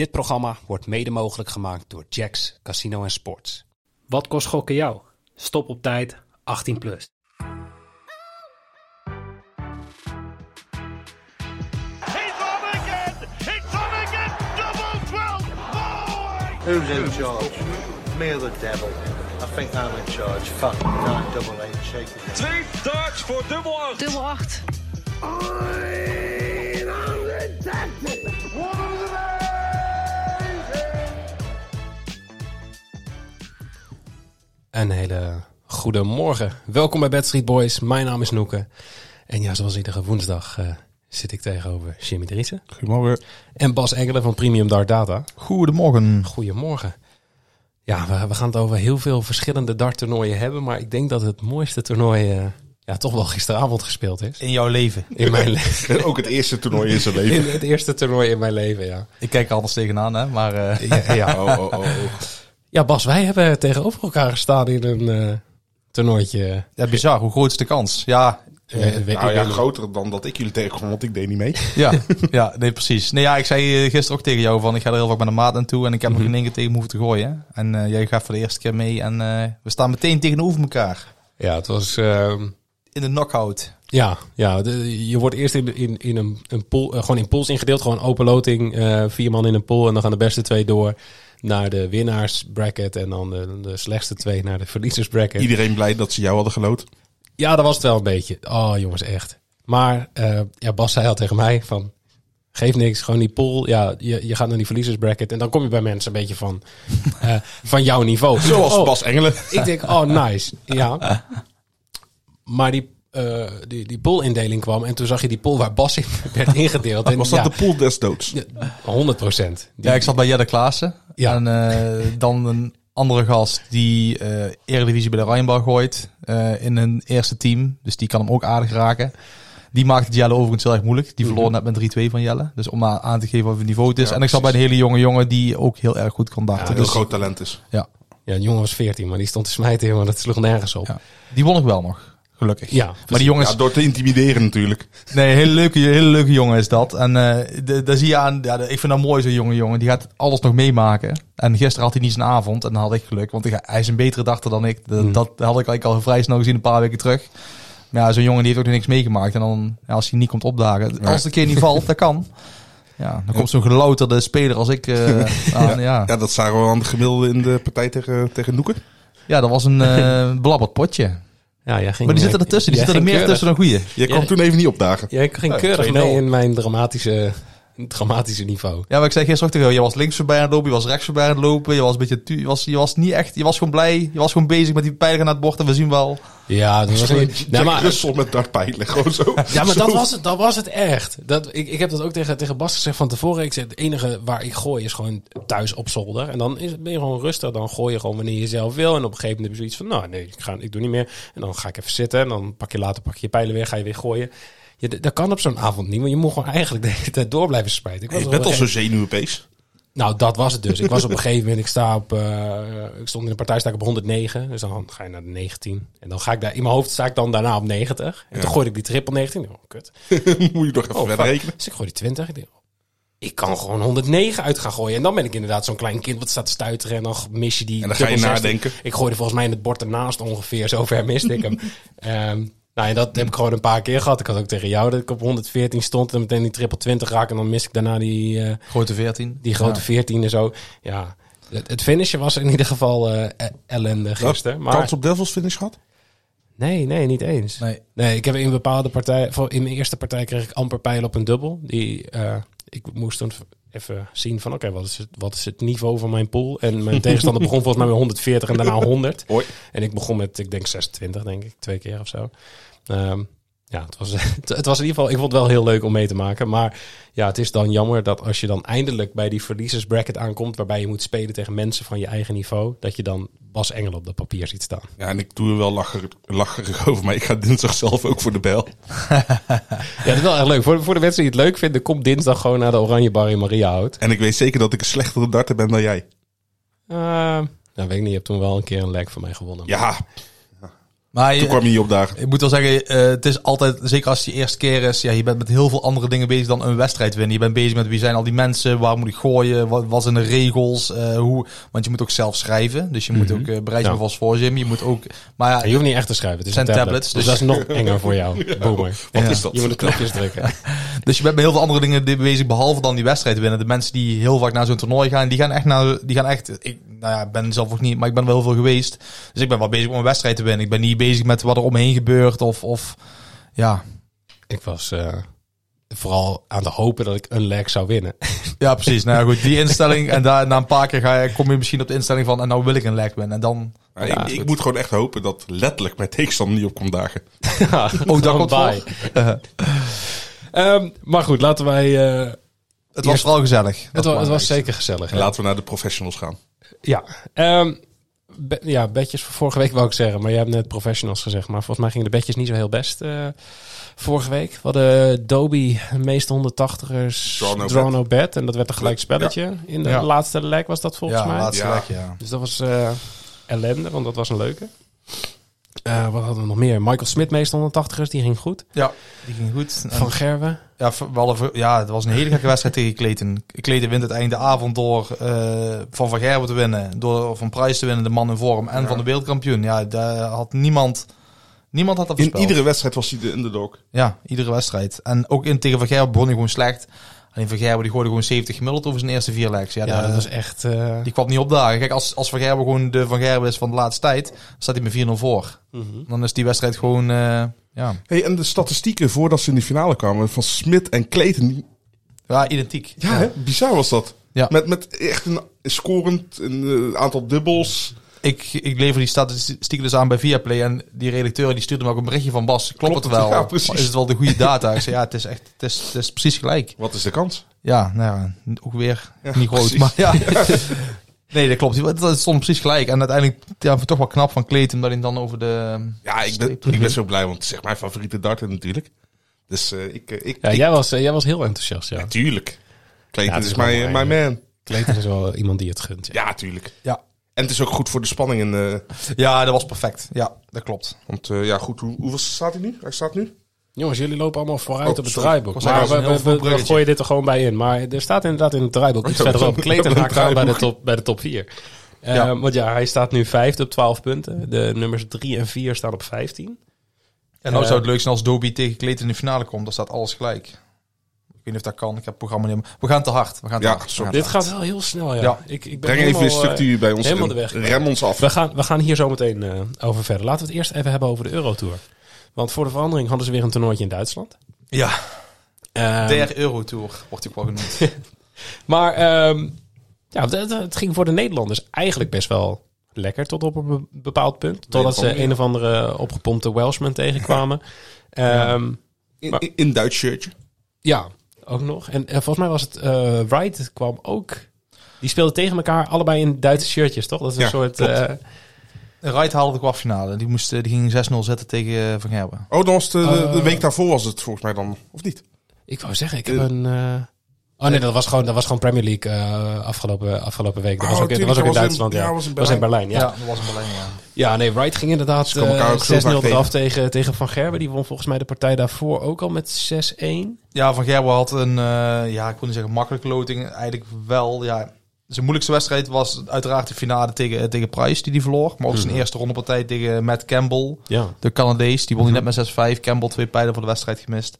Dit programma wordt mede mogelijk gemaakt door Jacks Casino en Sports. Wat kost gokken jou? Stop op tijd, 18 plus. He's on again! It's on again! Double 12! Who's in charge? Me or the devil? I think I'm in charge. Fuck, nine double eight, shake it. Twee darts voor dubbel 8. Dubbel 8. Een hele goede morgen. Welkom bij Bad Street Boys. Mijn naam is Noeke. En ja, zoals iedere woensdag eh, zit ik tegenover Jimmy Driessen. Goedemorgen. En Bas Engelen van Premium Dart Data. Goedemorgen. Goedemorgen. Ja, we, we gaan het over heel veel verschillende darttoernooien hebben. Maar ik denk dat het mooiste toernooi eh, ja, toch wel gisteravond gespeeld is. In jouw leven. In mijn leven. Ook het eerste toernooi in zijn leven. In het eerste toernooi in mijn leven, ja. Ik kijk er anders tegenaan, hè. Maar eh, Ja, ja. oh, oh, oh, oh. Ja, Bas, wij hebben tegenover elkaar gestaan in een eh toernooitje. ja, bizar. Hoe groot is de kans? Ja, weet- Nou ik ja, groter dan dat ik jullie tegenkom, want ik deed niet mee. ja, ja, nee, precies. Nee, ja, ik zei eh, gisteren ook tegen jou van, ik ga er heel vaak met een maat naartoe en ik heb nog geen één keer tegen me hoeven te gooien. En eh, jij gaat voor de eerste keer mee en eh, we staan meteen tegenover elkaar. Ja, het was... ehm, In de knockout. Ja, ja de- je wordt eerst in, in, in een, een pool, gewoon in pools ingedeeld. Gewoon open loting, eh, vier man in een pool. En dan gaan de beste twee door naar de winnaarsbracket. En dan de, de slechtste twee naar de verliezersbracket. Iedereen blij dat ze jou hadden geloot. Ja, dat was het wel een beetje. Oh jongens, echt. Maar eh, ja, Bas zei al tegen mij van... Geef niks, gewoon die pool. Ja, je, je gaat naar die verliezersbracket. En dan kom je bij mensen een beetje van, eh, van jouw niveau. Zoals Oh, Bas Engelen. ik denk, oh nice. Ja. Maar die, eh die, die poolindeling kwam en toen zag je die pool waar Bas in werd ingedeeld. En Was dat ja, de pool des doods? ja, 100 procent. Ja, ik zat bij Jelle Klaassen. Ja. En eh, dan een andere gast die eh Eredivisie bij de Rijnbal gooit. eh, in een eerste team. Dus die kan hem ook aardig raken. Die maakt het Jelle overigens heel erg moeilijk. Die verloor net met 3-2 van Jelle. Dus om aan aan te geven wat het niveau het is. Ja, en ik zat bij een hele jonge jongen die ook heel erg goed kon darten. Dat heel dus, groot talent is. ja, Ja, een jongen was 14, maar die stond te smijten, jongen. Dat sloeg nergens op. Ja, ja. Die won ik wel nog. Gelukkig. Ja, maar die jongens... Ja, door te intimideren natuurlijk. Nee, hele leuke, hele leuke jongen is dat. En eh de- daar zie je aan, ja, ik vind dat mooi zo'n jonge jongen. Die gaat alles nog meemaken. En gisteren had hij niet zijn avond en dan had ik geluk. Want ik- hij is een betere dachter dan ik. Dat, Hmm. dat had ik eigenlijk al vrij snel gezien een paar weken terug. Maar ja, zo'n jongen die heeft ook nog niks meegemaakt. En dan, ja, als hij niet komt opdagen. Als het een keer niet valt, dat kan. Ja, dan komt zo'n gelouterde speler als ik eh, aan. Ja. Ja, dat zagen we aan de gemiddelde in de partij tegen, tegen Noeken. ja, dat was een eh belabberd potje. Jij ging, Maar die zitten ertussen. Die zitten er meer keurig- tussen dan goeie. Je kwam Ja. toen even niet opdagen. Jij ging Ja, keurig 2-0. mee in mijn dramatische, dramatische niveau. Ja, maar ik zei gisteren ook tegen jou, je was links voorbij aan het lopen, je was rechts voorbij aan het lopen, je was een beetje, tu- je was, je was niet echt, je was gewoon blij, je was gewoon bezig met die pijlen naar het bord en we zien wel. Ja, dat was. Nee, maar, Russell met dartpijlen. Gewoon zo. Ja, maar Zo. dat was het, dat was het echt. Dat, ik, ik heb dat ook tegen, tegen Bas gezegd van tevoren. Ik zeg, het enige waar ik gooi is gewoon thuis op zolder. En dan is, ben je gewoon rustig. Dan gooi je gewoon wanneer je zelf wil. En op een gegeven moment heb je zoiets van, nou nee, ik, ga, ik doe niet meer. En dan ga ik even zitten. En dan pak je later pak je je pijlen weer, ga je weer gooien. Je, dat kan op zo'n avond niet, want je moet gewoon eigenlijk de hele tijd door blijven spijten. Ik was Je op bent een al zo zenuwenpees. Nou, dat was het dus. Ik was op een gegeven moment, ik sta op, eh, ik stond in de partij sta ik op 109. Dus dan ga je naar de 19. En dan ga ik daar, in mijn hoofd sta ik dan daarna op 90. En toen gooide ik die triple 19. Oh, kut. Moet je toch even Oh, verder rekenen. Dus ik gooi die 20. Ik denk, ik kan gewoon 109 uit gaan gooien. En dan ben ik inderdaad zo'n klein kind wat staat te stuiteren. En dan mis je die. En dan ga je dubbel 16. nadenken. Ik gooide volgens mij in het bord ernaast ongeveer. Zo ver miste ik hem. Ehm, nou, en dat heb ik gewoon een paar keer gehad. Ik had ook tegen jou dat ik op 114 stond. En meteen die triple 20 raak. En dan mis ik daarna die, eh, Grote 14. die grote Ja. 14 en zo. Ja, het, het finishen was in ieder geval eh, e- ellende gisteren. Maar Kans op Devils finish gehad? nee, nee, niet eens. Nee. Nee, ik heb in bepaalde partijen, voor in mijn eerste partij kreeg ik amper pijlen op een dubbel. Die, eh, ik moest toen even zien van, oké, wat, is het, wat is het niveau van mijn pool? En mijn tegenstander begon volgens mij met 140 en daarna 100. Hoi. En ik begon met, ik denk 26, denk ik, twee keer of zo. Ehm, ja, het was, het, was in ieder geval, ik vond het wel heel leuk om mee te maken. Maar ja, het is dan jammer dat als je dan eindelijk bij die verliezersbracket aankomt, waarbij je moet spelen tegen mensen van je eigen niveau, dat je dan Bas Engel op dat papier ziet staan. Ja, en ik doe er wel lacherig, lacherig over, maar ik ga dinsdag zelf ook voor de bel. Ja, dat is wel echt leuk. Voor, voor de mensen die het leuk vinden, kom dinsdag gewoon naar de Oranje Bar in Mariahout. En ik weet zeker dat ik een slechtere darter ben dan jij. Uh, nou, weet ik niet. Je hebt toen wel een keer een leg van mij gewonnen. Ja, Maar Toen je, kwam hij niet opdagen. ik moet wel zeggen, eh, het is altijd, zeker als het je eerste keer is, ja, je bent met heel veel andere dingen bezig dan een wedstrijd winnen. Je bent bezig met wie zijn al die mensen, waar moet ik gooien, wat, wat zijn de regels, eh, hoe, want je moet ook zelf schrijven. Dus je moet ook, uh, bereid je Ja. me vast voor, Jim. Je moet ook, maar ja, Je hoeft niet echt te schrijven. Het is Het een zijn tablet. tablets, dus dus- dat is nog enger voor jou. Boomer. Wat Ja. is dat? Je moet de knopjes drukken. Dus je bent met heel veel andere dingen bezig, behalve dan die wedstrijd winnen. De mensen die heel vaak naar zo'n toernooi gaan, die gaan echt naar, die gaan echt, ik, nou ja, ik ben zelf ook niet, maar ik ben wel heel veel geweest. Dus ik ben wel bezig om een wedstrijd te winnen. Ik ben niet bezig met wat er omheen gebeurt of, of, ja. Ik was eh, vooral aan de hopen dat ik een leg zou winnen. Ja, precies. Nou ja, goed, die instelling. En daar, na een paar keer ga je, kom je misschien op de instelling van, en nou wil ik een leg winnen. En dan, Ja, ik, moet gewoon echt hopen dat letterlijk mijn tegenstander niet op komt dagen. ja, Oh, dat komt bye. Ehm, maar goed, laten wij... eh, het was Eerst- vooral gezellig. Het, wa- het was zeker gezellig. En laten we naar de professionals gaan. Ja. Ehm, be- ja, bedjes voor vorige week wou ik zeggen. Maar jij hebt net professionals gezegd. Maar volgens mij gingen de bedjes niet zo heel best eh, vorige week. We hadden Dobie, de meeste 180ers, Draw no draw bet. no bet. En dat werd een gelijk spelletje. In de Ja. laatste leg was dat volgens Ja, mij. laatste Ja. leg, ja. Dus dat was eh, ellende, want dat was een leuke. Eh, wat hadden we nog meer? Michael Smit, meeste 180ers, die ging goed. Ja, die ging goed. Van Gerwen. Ja, we hadden, ja, het was een hele gekke wedstrijd tegen Clayton. Clayton wint het einde avond door eh, van Van Gerwen te winnen. Door van Prijs te winnen, de man in vorm. En van de wereldkampioen. Ja, daar had niemand... Niemand had dat In iedere wedstrijd was hij de underdog. Ja, iedere wedstrijd. En ook in tegen Van Gerwen begon hij gewoon slecht. Alleen Van Gerwen die gooide gewoon 70 gemiddeld over zijn eerste vier legs. Ja, Ja, daar- dat was echt... eh, die kwam niet opdagen. Kijk, als, als Van Gerwen gewoon de Van Gerwen is van de laatste tijd, dan staat hij met 4-0 voor. mhm. Dan is die wedstrijd gewoon, eh, ja, Hey, en de statistieken voordat ze in de finale kwamen van Smit en Clayton. die- ja, identiek. Ja, hè? bizar was dat. Ja. Met, met echt een scorend een eh, aantal dubbels. Ik, ik lever die statistieken dus aan bij Viaplay en die redacteur die stuurde me ook een berichtje van Bas, klopt, Klopt het wel? Ja, precies. Is het wel de goede data? Ik zei, ja, het is echt, het is, het is precies gelijk. Wat is de kans? Ja, nou ja, ook weer Ja, niet groot, precies. maar ja. Nee, dat klopt. Het het stond precies gelijk. En uiteindelijk, ja, toch wel knap van Clayton dat hij dan over de... Ja, ik ben, ik ben zo blij, want het is echt mijn favoriete darter natuurlijk. Dus eh, ik, eh, ik, Ja, ik- jij was, eh, jij was heel enthousiast, ja. natuurlijk. Clayton Ja, is mijn, mijn man. Clayton is wel iemand die het gunt. Ja. Ja, tuurlijk. En het is ook goed voor de spanning. En, eh, Ja, dat was perfect. Ja, dat klopt. want eh, ja, goed, hoe, hoeveel staat hij nu? Hij staat nu? Jongens, jullie lopen allemaal vooruit Oh, op het sorry. draaiboek. Maar we, gooien dit er gewoon bij in. Maar er staat inderdaad in het draaiboek iets verderop. we Clayton haakt aan bij de, top, bij de top 4. Eh, Ja. Want ja, hij staat nu vijfde op 12 punten. De nummers 3 en 4 staan op 15. En nou Eh, zou het leuk zijn als Dobie tegen Clayton in de finale komt. Dan staat alles gelijk. Weet niet of dat kan. Ik heb het programma niet helemaal- We gaan te hard. We gaan te Ja, hard. Te Dit hard. gaat wel heel snel, ja. Ja. Ik, ik ben Breng even de structuur bij ons helemaal de weg. Rem ons af. We gaan, we gaan hier zo meteen eh, over verder. Laten we het eerst even hebben over de Eurotour. Want voor de verandering hadden ze weer een toernooitje in Duitsland. Ja, Ehm, der Eurotour wordt ook wel genoemd. Maar ehm, ja, het, ging voor de Nederlanders eigenlijk best wel lekker tot op een be- bepaald punt. Totdat ze een of andere opgepompte Welshman tegenkwamen. Ehm, In, maar- in, in Duits shirtje. ja, ook nog. En, en volgens mij was het eh Wright kwam ook. Die speelden tegen elkaar allebei in Duitse shirtjes, toch? Dat is een Ja, soort. eh, Wright haalde de kwartfinale. Die, moest, eh, die ging 6-0 zetten tegen Van Gerben. Oh, dan was het, de, de- de Eh. week daarvoor was het volgens mij dan, of niet? ik wou zeggen, ik heb Eh. een. Oh nee, dat was gewoon, dat was gewoon Premier League eh, afgelopen, afgelopen week. Dat Oh, was ook, in- dat was ook in in- Duitsland, ja. was in Dat was in Berlijn, ja. Ja, dat was een Berlijn, ja. Ja, nee, Wright ging inderdaad komen elkaar eh, ook zo 6-0 vaak eraf tegen, tegen Van Gerben. Die won volgens mij de partij daarvoor ook al met 6-1. Ja, Van Gerben had een, eh, ja, ik wil niet zeggen makkelijke loting. Eigenlijk wel, ja. Zijn moeilijkste wedstrijd was uiteraard de finale tegen, tegen Price, die die verloor. Maar ook zijn Mhm. eerste rondepartij tegen Matt Campbell, Ja. de Canadees. Die won hij net met 6-5. Campbell twee pijlen voor de wedstrijd gemist.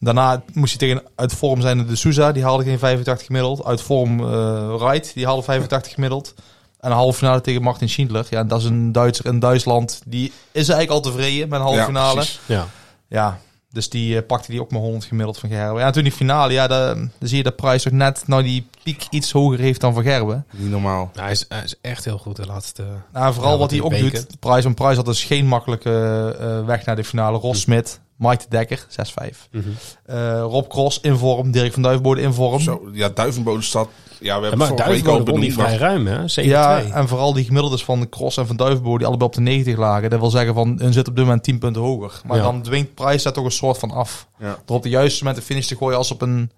Daarna moest hij tegen uit vorm zijn de Souza, die haalde geen 85 gemiddeld. Uit vorm eh Wright, die haalde 85 gemiddeld. En een halve finale tegen Martin Schindler. Ja, dat is een Duitser in Duitsland. Die is eigenlijk al tevreden met een halve Ja, finale. precies. Ja. Ja, dus die eh, pakte die ook maar 100 gemiddeld van Gerben. Ja, en toen die finale, ja, dan, zie je dat Price ook net nou die piek iets hoger heeft dan van Gerben. Niet normaal. hij, is, hij is echt heel goed de laatste... Nou, en vooral Ja, wat wat hij ook die doet, Price van Price had dus geen makkelijke eh, weg naar de finale. Ross Smit, Mike de Dekker, 6-5. Mhm. Eh, Rob Cross in vorm, Dirk van Duivenbode in vorm. Zo, ja, Duivenbode staat... Ja, we Ja, hebben maar Duivenbode won die benoemd. vrij maar- ruim, hè? 7-2. Ja, en vooral die gemiddeldes van Cross en van Duivenbode die allebei op de 90 lagen. Dat wil zeggen van, hun zit op dit moment 10 punten hoger. Maar Ja. dan dwingt Price daar toch een soort van af. Ja. Door op de juiste moment de finish te gooien als op een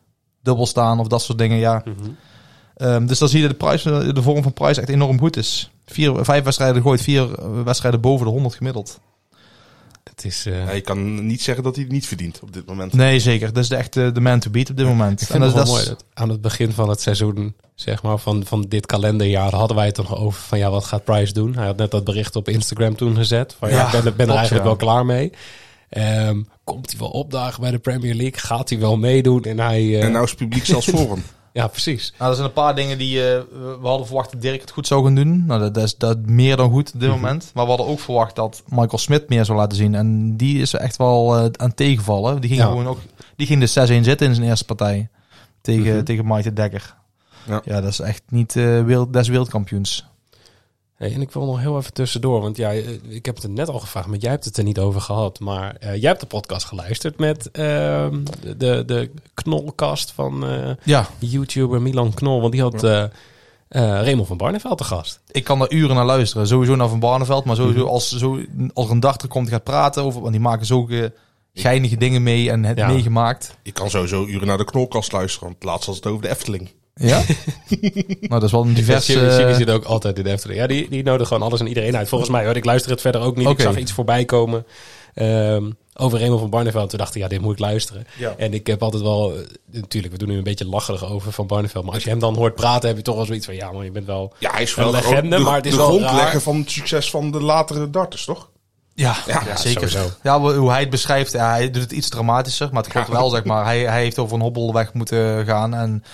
dubbel staan of dat soort dingen. Ja, Mhm. Ehm, dus dan zie je dat de, prijs, de vorm van prijs echt enorm goed is. Vier, vijf wedstrijden gooit, vier eh, wedstrijden boven de 100 gemiddeld. Het is... eh, Ja, je kan niet zeggen dat hij het niet verdient op dit moment. Nee, zeker. Dat is de, echt de, de man to beat op dit moment. Ik En vind het dat, wel mooi dat aan het begin van het seizoen, zeg maar, van, van dit kalenderjaar, hadden wij het er nog over van ja, wat gaat Price doen? Hij had net dat bericht op Instagram toen gezet. Van ja, Ja, ik ben, er- er eigenlijk ja. wel klaar mee. Ehm, komt hij wel opdagen bij de Premier League? Gaat hij wel meedoen? En hij, eh, En nou is het publiek zelfs voor hem. Ja, precies. Nou, er zijn een paar dingen die eh, we hadden verwacht dat Dirk het goed zou gaan doen. Nou, dat, dat is dat meer dan goed op dit moment. Maar we hadden ook verwacht dat Michael Smit meer zou laten zien. En die is echt wel eh, aan tegenvallen. Die ging Ja. gewoon ook, die ging de 6-1 zitten in zijn eerste partij tegen, tegen Maite Dekker. Ja. Ja. dat is echt niet eh wereld, des wereldkampioens. Hey, en ik wil nog heel even tussendoor, want ja, eh, ik heb het er net al gevraagd, maar jij hebt het er niet over gehad. Maar eh, jij hebt de podcast geluisterd met ehm, de, de knolkast van eh, Ja, YouTuber Milan Knol, want die had eh eh, Raymond van Barneveld te gast. ik kan daar uren naar luisteren. Sowieso naar Van Barneveld. Maar sowieso als, zo, als er een dag er komt die gaat praten over... Want die maken zulke geinige dingen mee en het Ja. meegemaakt. Je kan sowieso uren naar de knolkast luisteren. Want laatst was het over de Efteling. Ja? nou, dat is wel een divers... Jimmy, Jimmy zit ook altijd in de Efteling. Ja, die, die nodigt gewoon alles en iedereen uit. Volgens mij hoor, ik luister het verder ook niet. Ik zag iets voorbij komen ehm, over Raymond van Barneveld. Toen dacht ik, ja, dit moet ik luisteren. Ja. En ik heb altijd wel, eh, natuurlijk, we doen nu een beetje lacherig over van Barneveld. Maar als je hem dan hoort praten, heb je toch wel zoiets van, ja man, je bent wel... Ja, hij is Een wel legende, de, maar het is de wel grondlegger raar. van het succes van de latere darters, toch? Ja, Ja, ja, zeker. sowieso. Ja, hoe hij het beschrijft, ja, hij doet het iets dramatischer, maar het klopt Ja. wel, zeg maar. Hij, hij heeft over een hobbelweg moeten gaan en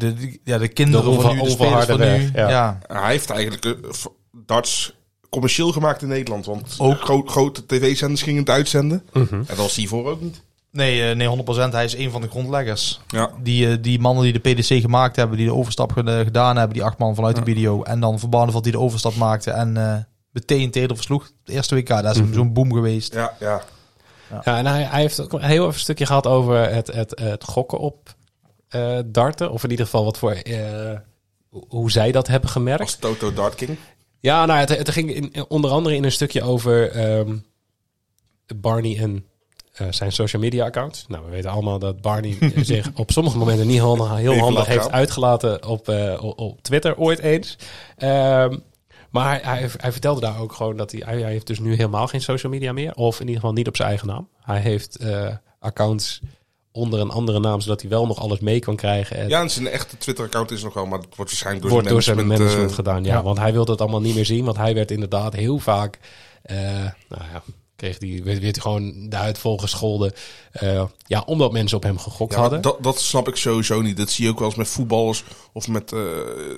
de, de- ja, de kinderen De van nu, de spelers van nu. ja. Ja. Hij heeft eigenlijk eh, v- darts commercieel gemaakt in Nederland. Want Ook. ook gro- grote tv-zenders gingen het uitzenden. Mhm. En dat was hiervoor ook niet. Nee, eh, nee, 100%. Hij is een van de grondleggers. Ja. Die, eh, die mannen die de PDC gemaakt hebben, die de overstap ged- gedaan hebben, die acht man vanuit de video. En dan Van Barneveld die de overstap maakte en eh, meteen Teder versloeg. Het eerste WK, daar is Mhm. zo'n boom geweest. Ja, ja. Ja, en hij, hij heeft ook een heel even een stukje gehad over het, het, het gokken op eh, darten. Of in ieder geval wat voor... eh, hoe- zij dat hebben gemerkt. Als Toto Dart King. Ja, nou, het, het ging in, onder andere in een stukje over ehm, Barney en eh, zijn social media accounts. Nou, we weten allemaal dat Barney zich op sommige momenten niet handig, heel handig heeft uitgelaten op, op, Twitter ooit eens. Ehm, maar hij, hij, hij vertelde daar ook gewoon dat hij, hij, heeft dus nu helemaal geen social media meer. Of in ieder geval niet op zijn eigen naam. Hij heeft accounts onder een andere naam, zodat hij wel nog alles mee kan krijgen. En Ja, en zijn echte Twitter-account is nog wel, maar het wordt waarschijnlijk door wordt door zijn zijn management... management eh, gedaan. Ja, ja. want hij wilde het allemaal niet meer zien. Want hij werd inderdaad heel vaak, eh, nou ja, kreeg die, werd, gewoon de huid vol gescholden. Eh, ja, omdat mensen op hem gegokt Ja, hadden. dat, dat snap ik sowieso niet. Dat zie je ook wel eens met voetballers of met eh,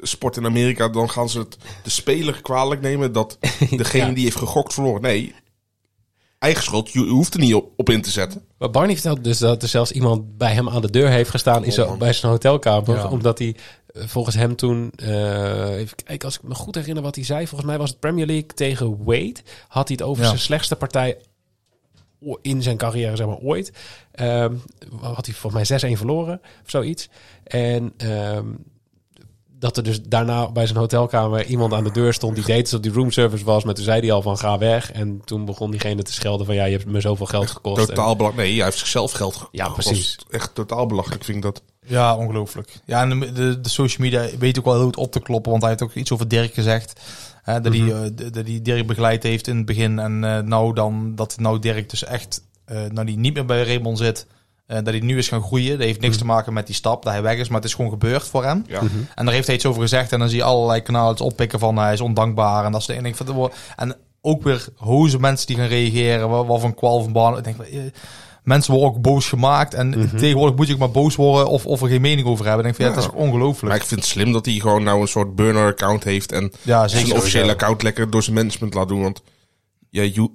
sport in Amerika. Dan gaan ze het de speler kwalijk nemen dat degene Ja. die heeft gegokt verloren. Nee, eigen schuld. Je hoeft er niet op, op in te zetten. Maar Barney vertelde dus dat er zelfs iemand bij hem aan de deur heeft gestaan in zijn, man. bij zijn hotelkamer. Ja. Omdat hij eh, volgens hem toen, eh, even kijken als ik me goed herinner wat hij zei. Volgens mij was het Premier League tegen Wade. Had hij het over Ja. zijn slechtste partij in zijn carrière, zeg maar, ooit. Ehm, had hij volgens mij 6-1 verloren of zoiets. En ehm, dat er dus daarna bij zijn hotelkamer iemand aan de deur stond die deed alsof die roomservice was. Maar toen zei hij al van ga weg. En toen begon diegene te schelden van ja, je hebt me zoveel geld gekost. En- Totaal belachelijk. Nee, hij heeft zichzelf geld gekost. Ja, precies. Echt totaal belachelijk vind ik dat. Ja, ongelooflijk. Ja, en de, de, de social media weet ook wel heel goed op te kloppen, want hij heeft ook iets over Dirk gezegd. Hè, dat, hij, eh, d- dat hij Dirk begeleid heeft in het begin. En eh, nou dan, dat nou Dirk dus echt, eh nou die niet meer bij Raymond zit, eh, dat hij nu is gaan groeien. Dat heeft niks te maken met die stap, dat hij weg is, maar het is gewoon gebeurd voor hem. Ja. En daar heeft hij iets over gezegd. En dan zie je allerlei kanalen oppikken van hij is ondankbaar. En dat is de enige van de woord. En ook weer hoze mensen die gaan reageren. Wat, wat van kwal van baan. Ik denk, eh, mensen worden ook boos gemaakt. En tegenwoordig moet je ook maar boos worden of, of er geen mening over hebben. Ik denk van, ja, dat is ongelooflijk. Maar ik vind het slim dat hij gewoon nou een soort burner-account heeft. En Ja, zijn officiële account lekker door zijn management laat doen. Want ja, je,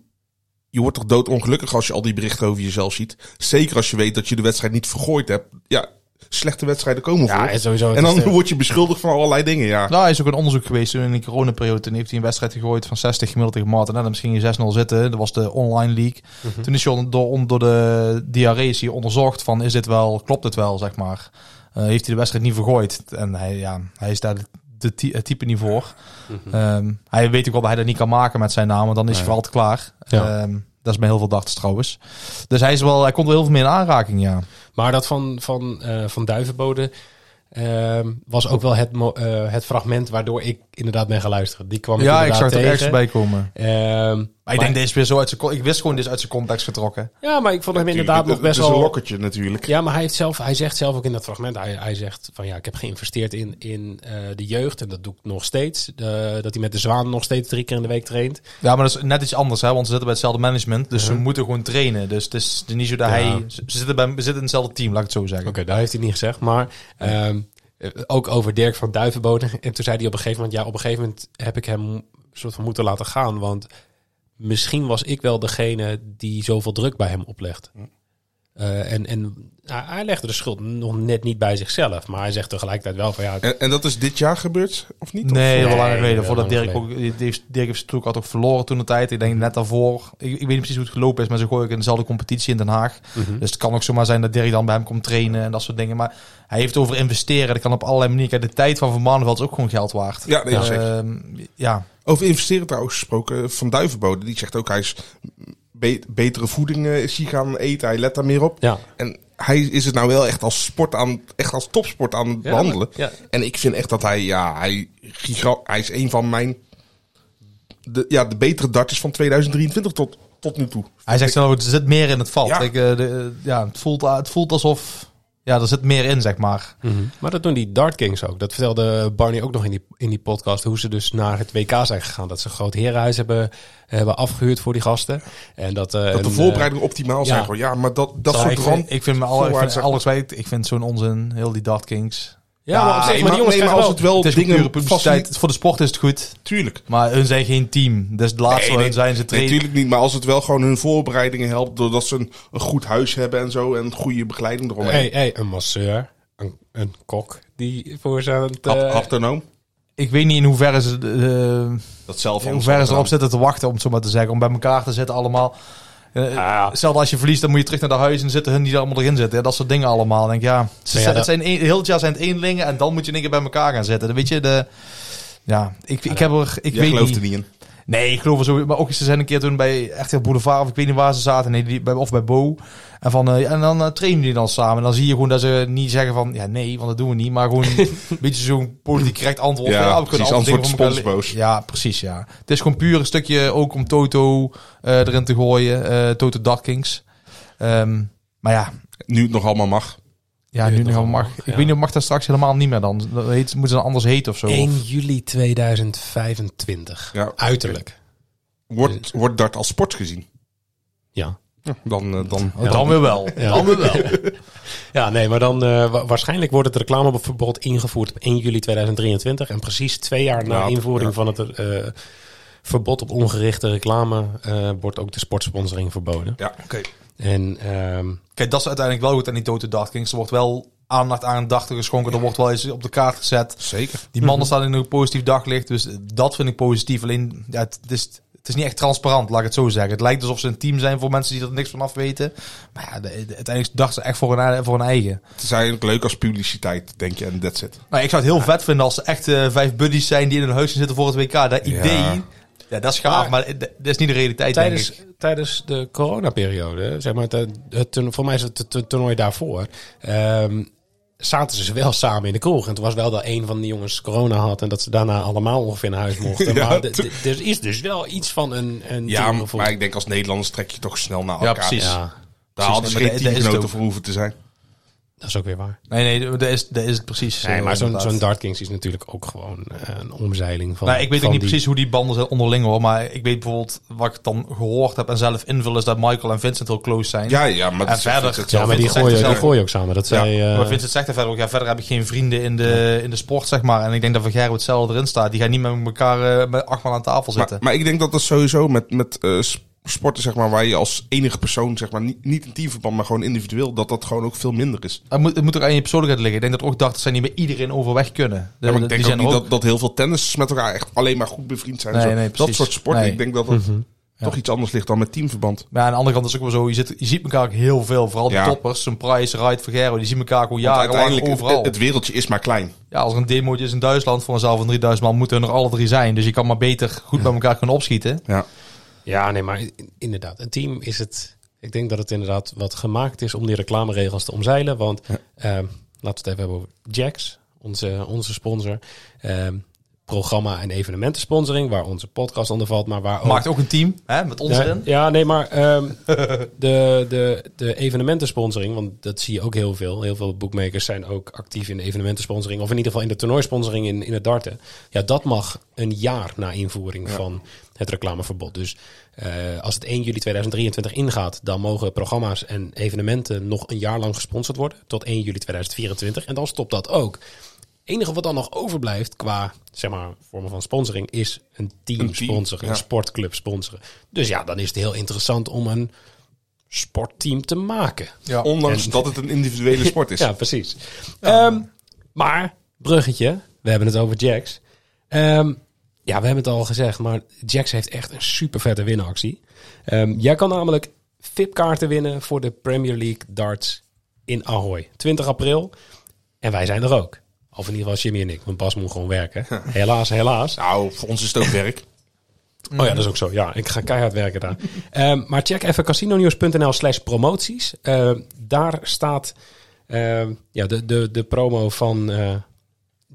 je wordt toch doodongelukkig als je al die berichten over jezelf ziet. Zeker als je weet dat je de wedstrijd niet vergooid hebt. Ja, slechte wedstrijden komen Ja, voor. en sowieso. En dan word je beschuldigd van allerlei dingen, ja. Nou, hij is ook een onderzoek geweest toen in de coronaperiode. Toen heeft hij een wedstrijd gegooid van 60 gemiddeld tegen Martin. Dan misschien je 6-0 zitten. Dat was de online league. Toen is hij door, door de diarree onderzocht van is dit wel, klopt het wel, zeg maar. Eh, heeft hij de wedstrijd niet vergooid. En hij, ja, hij is daar de, ty- het type niet voor. Ehm, hij weet ook wel dat hij dat niet kan maken met zijn naam. Want dan is hij voor altijd klaar. Ja. Ehm, dat is bij heel veel darts trouwens. Dus hij, is wel, hij komt wel heel veel meer in aanraking, ja. Maar dat van, van, eh, van Duivenbode ehm, was ook wel het, eh, het fragment waardoor ik inderdaad ben gaan luisteren. Die kwam ik Ja, ik inderdaad zag er ergens bij komen. Maar ik denk deze weer zo uit zijn... Ik wist gewoon dit is uit zijn context getrokken. Ja, maar ik vond hem inderdaad nog best het is wel... een lokkertje natuurlijk. Ja, maar hij, heeft zelf, hij zegt zelf ook in dat fragment, hij, hij zegt van ja, ik heb geïnvesteerd in, in eh, de jeugd en dat doe ik nog steeds. Dat hij met de Zwaan nog steeds drie keer in de week traint. Ja, maar dat is net iets anders, hè, want ze zitten bij hetzelfde management. Dus ze moeten gewoon trainen. Dus het is, niet zo dat Ja. hij... Ze zitten, bij, ze zitten in hetzelfde team, laat ik het zo zeggen. Oké, daar heeft hij niet gezegd, maar ehm, eh, ook over Dirk van Duivenbode. En toen zei hij op een gegeven moment, ja, op een gegeven moment heb ik hem soort van moeten laten gaan, want misschien was ik wel degene die zoveel druk bij hem oplegt. Eh, en en nou, hij legde de schuld nog net niet bij zichzelf, maar hij zegt tegelijkertijd wel van ja, En, en dat is dit jaar gebeurd, of niet? Nee, Of- wel lang Nee, geleden. wel Voordat Dirk ook... Dirk heeft- Dirk heeft natuurlijk had ook verloren toen de tijd. Ik denk net daarvoor... Ik, ik weet niet precies hoe het gelopen is, maar ze gooien ook in dezelfde competitie in Den Haag. Mhm. Dus het kan ook zomaar zijn dat Dirk dan bij hem komt trainen en dat soort dingen. Maar hij heeft over investeren. Dat kan op allerlei manieren. De tijd van Van Maanveld is ook gewoon geld waard. Ja, nee, zeker. Ehm, ja. Over investeren trouwens gesproken, Van Duivenbode, die zegt ook hij is be- betere voeding eh, is hij gaan eten, hij let daar meer op. ja. En hij is het nou wel echt als sport aan, echt als topsport aan het Ja, behandelen. ja. En ik vind echt dat hij, ja, hij, giga- hij is een van mijn, de, ja, de betere darters van 2023 tot, tot nu toe. Hij zegt zelf, ook, er zit meer in het valt. Ja. Ik, eh, de, ja, het, voelt, het voelt alsof... Ja, er zit meer in, zeg maar. Maar dat doen die Dart Kings ook. Dat vertelde Barney ook nog in die, in die podcast. Hoe ze dus naar het WK zijn gegaan. Dat ze een groot herenhuis hebben, hebben afgehuurd voor die gasten. En dat, eh, Dat de en, voorbereidingen optimaal zijn. ja. gewoon. Ja, maar dat, dat soort ik, rand... vind, ik vind me alle, ik vind alles weet. Ik vind zo'n onzin, heel die Dart Kings. Ja, maar op zich, nee, maar die jongens nee, maar krijgen als wel... het wel Het dingen publiciteit. Voor de sport is het goed. Tuurlijk. Maar hun zijn geen team. Dus het laatste Nee, zijn ze trainen. natuurlijk niet. Maar als het wel gewoon hun voorbereidingen helpt... doordat ze een, een goed huis hebben en zo... en goede begeleiding eromheen. Hey, hey, een masseur, een, een kok die voor ze aan het... Hap- eh, haptonoom. Ik weet niet in hoeverre ze, eh, Dat zelf in hoeverre ze erop zitten te wachten, om het zo maar te zeggen. Om bij elkaar te zitten allemaal. Eh, Ja. Stel dat als je verliest, dan moet je terug naar de huis en zitten hun die er allemaal erin zitten. Ja, dat soort dingen allemaal. Dan denk ik, ja, ze Ja, zijn, dat- het zijn een, heel het jaar zijn het eenlingen en dan moet je in één keer bij elkaar gaan zitten. Dan weet je, de, ja, ik, ik heb er, ik weet niet. er niet in. Nee, ik geloof er zo. Maar ook ze zijn een keer toen bij echt Boulevard of ik weet niet waar ze zaten. Nee, die, bij, of bij Bo. En, van, eh, ja, en dan eh, trainen die dan samen. En dan zie je gewoon dat ze niet zeggen van ja nee, want dat doen we niet. Maar gewoon een beetje zo'n politiek correct antwoord. Ja, kunnen precies, antwoord sponsboos. Ja, precies ja. Het is gewoon puur een stukje ook om Toto eh, erin te gooien. Toto Dark Kings. Ehm, maar ja, Nu het nog allemaal mag. Ja Nu nu het nog mag. Ik ja. weet niet of mag dat straks helemaal niet meer dan. Dat heet, moeten ze dan anders heten of zo? 1 juli 2025. Ja. Uiterlijk. Wordt, wordt dart als sport gezien? Ja. Dan, eh, dan Oh, dan weer wel. Ja. Dan weer wel. Ja, nee, maar dan eh, wa- waarschijnlijk wordt het reclameverbod ingevoerd op 1 juli 2023. En precies twee jaar na Ja, invoering ja. van het eh, verbod op ongerichte reclame eh, wordt ook de sportsponsoring verboden. Ja, oké. En ehm, Kijk, dat is uiteindelijk wel goed aan die Dark Kings. Er wordt wel aandacht aan dachten geschonken. Er wordt wel eens op de kaart gezet. Zeker. Die mannen staan in een positief daglicht. Dus dat vind ik positief. Alleen, ja, het, is, het is niet echt transparant, laat ik het zo zeggen. Het lijkt alsof ze een team zijn voor mensen die er niks van af weten. Maar ja, de, de- uiteindelijk dachten ze echt voor hun, voor hun eigen. Het is eigenlijk leuk als publiciteit, denk je, en that's it. Nou, ik zou het heel vet vinden als ze echt eh, vijf buddies zijn die in een huis gaan zitten voor het WK. Dat idee, ja, dat is gaaf. Maar, dat dat is niet de realiteit, tijdens, denk ik. tijdens de coronaperiode, zeg maar, het, het, voor mij is het het, het toernooi daarvoor, ehm, zaten ze wel samen in de kroeg. En toen was wel dat een van die jongens corona had en dat ze daarna allemaal ongeveer naar huis mochten. Ja, maar er is dus wel iets van een, een Ja, maar ik denk als Nederlanders trek je toch snel naar Ja, elkaar. precies. Ja, Daar Precies, hadden ze geen het teamgenoten voor hoeven te zijn. Dat is ook weer waar. Nee, nee, dat is, dat is het precies. Nee, eh, maar zo'n zo'n Dart Kings is natuurlijk ook gewoon eh, een omzeiling van. Nou, ik weet ook niet die- precies hoe die banden zijn onderling hoor. Maar ik weet bijvoorbeeld wat ik dan gehoord heb en zelf invul is dat Michael en Vincent heel close zijn. Ja, ja, maar En verder-. Ja, maar die gooien, die zelf. gooien ook samen. Dat eh, maar Vincent zegt er verder ook, ja, verder heb ik geen vrienden in de, in de sport, zeg maar. En ik denk dat Van Gerwen hetzelfde erin staat. Die gaan niet met elkaar eh, met acht man aan tafel zitten. Maar, maar ik denk dat dat sowieso met, met eh, sporten, zeg maar, waar je als enige persoon, zeg maar, niet, niet in teamverband, maar gewoon individueel, dat dat gewoon ook veel minder is. het, moet, het moet ook aan je persoonlijkheid liggen. Ik denk dat ook dachten zijn niet bij iedereen overweg kunnen. De- Ja, maar de- ik denk die ook zijn niet er dat, dat heel veel tennissers met elkaar echt alleen maar goed bevriend zijn. Nee, Zo. nee, dat precies. soort sporten, Nee. ik denk dat het Mhm. toch iets anders ligt dan met teamverband. Maar aan de andere kant is het ook wel zo. Je, zit, je ziet elkaar ook heel veel. Vooral de toppers. Zo'n Price, Wright, Vergero. Die zien elkaar gewoon Want jarenlang uiteindelijk, overal. het, het wereldje is maar klein. Ja, als er een demootje is in Duitsland voor een zaal van 3000 man, moeten er nog alle drie zijn. Dus je kan maar beter goed bij elkaar kunnen opschieten. Ja. Ja, nee, maar in- inderdaad, een team is het. Ik denk dat het inderdaad wat gemaakt is om die reclameregels te omzeilen. Want ehm, laten we het even hebben over Jax, onze, onze sponsor. Ehm, programma en evenementensponsoring, waar onze podcast onder valt, maar waar ook... Maakt ook een team, hè, met ons Ja, erin. ja, nee, maar ehm, de, de, de evenementensponsoring, want dat zie je ook heel veel. Heel veel bookmakers zijn ook actief in de evenementensponsoring, of in ieder geval in de toernooisponsoring in, in het darten. Ja, dat mag een jaar na invoering van het reclameverbod. Dus eh, als het 1 juli 2023 ingaat, dan mogen programma's en evenementen nog een jaar lang gesponsord worden, tot 1 juli 2024. En dan stopt dat ook. Het enige wat dan nog overblijft qua zeg maar, vormen van sponsoring is een team, Een team, sponsoren, ja. een sportclub sponsoren. Dus ja, dan is het heel interessant om een sportteam te maken. Ja. Ondanks En- dat het een individuele sport is. Ja, precies. Ehm, maar, bruggetje, we hebben het over Jax. Ehm, ja, we hebben het al gezegd, maar Jax heeft echt een super vette winactie. Ehm, jij kan namelijk VIP-kaarten winnen voor de Premier League darts in Ahoy. 20 april. En wij zijn er ook. Of in ieder geval Jimmy en ik, want Bas moet gewoon werken. Helaas, helaas. Nou, voor ons is het ook werk. Oh ja, dat is ook zo. Ja, ik ga keihard werken daar. Ehm, maar check even casinonews.nl slash promoties. Ehm, daar staat ja, de, de, de promo van eh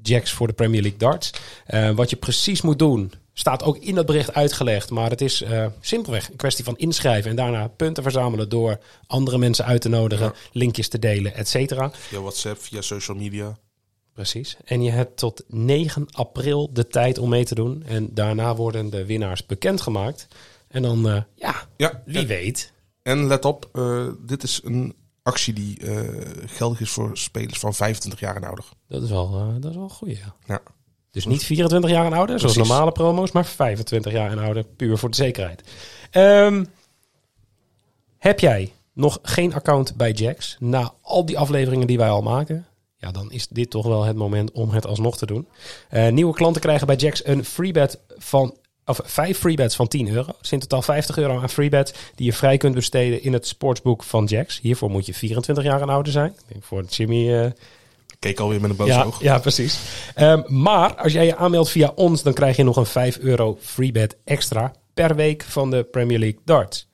Jacks voor de Premier League darts. Eh, wat je precies moet doen, staat ook in dat bericht uitgelegd. Maar het is eh, simpelweg een kwestie van inschrijven en daarna punten verzamelen door andere mensen uit te nodigen, linkjes te delen, et cetera. Via WhatsApp, via social media. Precies. En je hebt tot 9 april de tijd om mee te doen. En daarna worden de winnaars bekendgemaakt. En dan, eh, ja, Ja, wie en, weet. en let op, eh, dit is een actie die eh, geldig is voor spelers van 25 jaar en ouder. Dat is wel, eh, dat is wel goeie, ja. Ja. Dus niet 24 jaar en ouder, zoals Precies. normale promo's, maar 25 jaar en ouder, puur voor de zekerheid. Ehm, heb jij nog geen account bij Jax na al die afleveringen die wij al maken? Ja, dan is dit toch wel het moment om het alsnog te doen. Eh, nieuwe klanten krijgen bij Jax een freebet van of vijf freebets van 10 euro. Is in totaal 50 euro aan freebets die je vrij kunt besteden in het sportsboek van Jax. Hiervoor moet je 24 jaar en ouder zijn. Ik denk Voor Jimmy Ik keek alweer met een boos ja, oog. ja, precies. Ehm, maar als jij je aanmeldt via ons, dan krijg je nog een 5 euro freebet extra per week van de Premier League darts.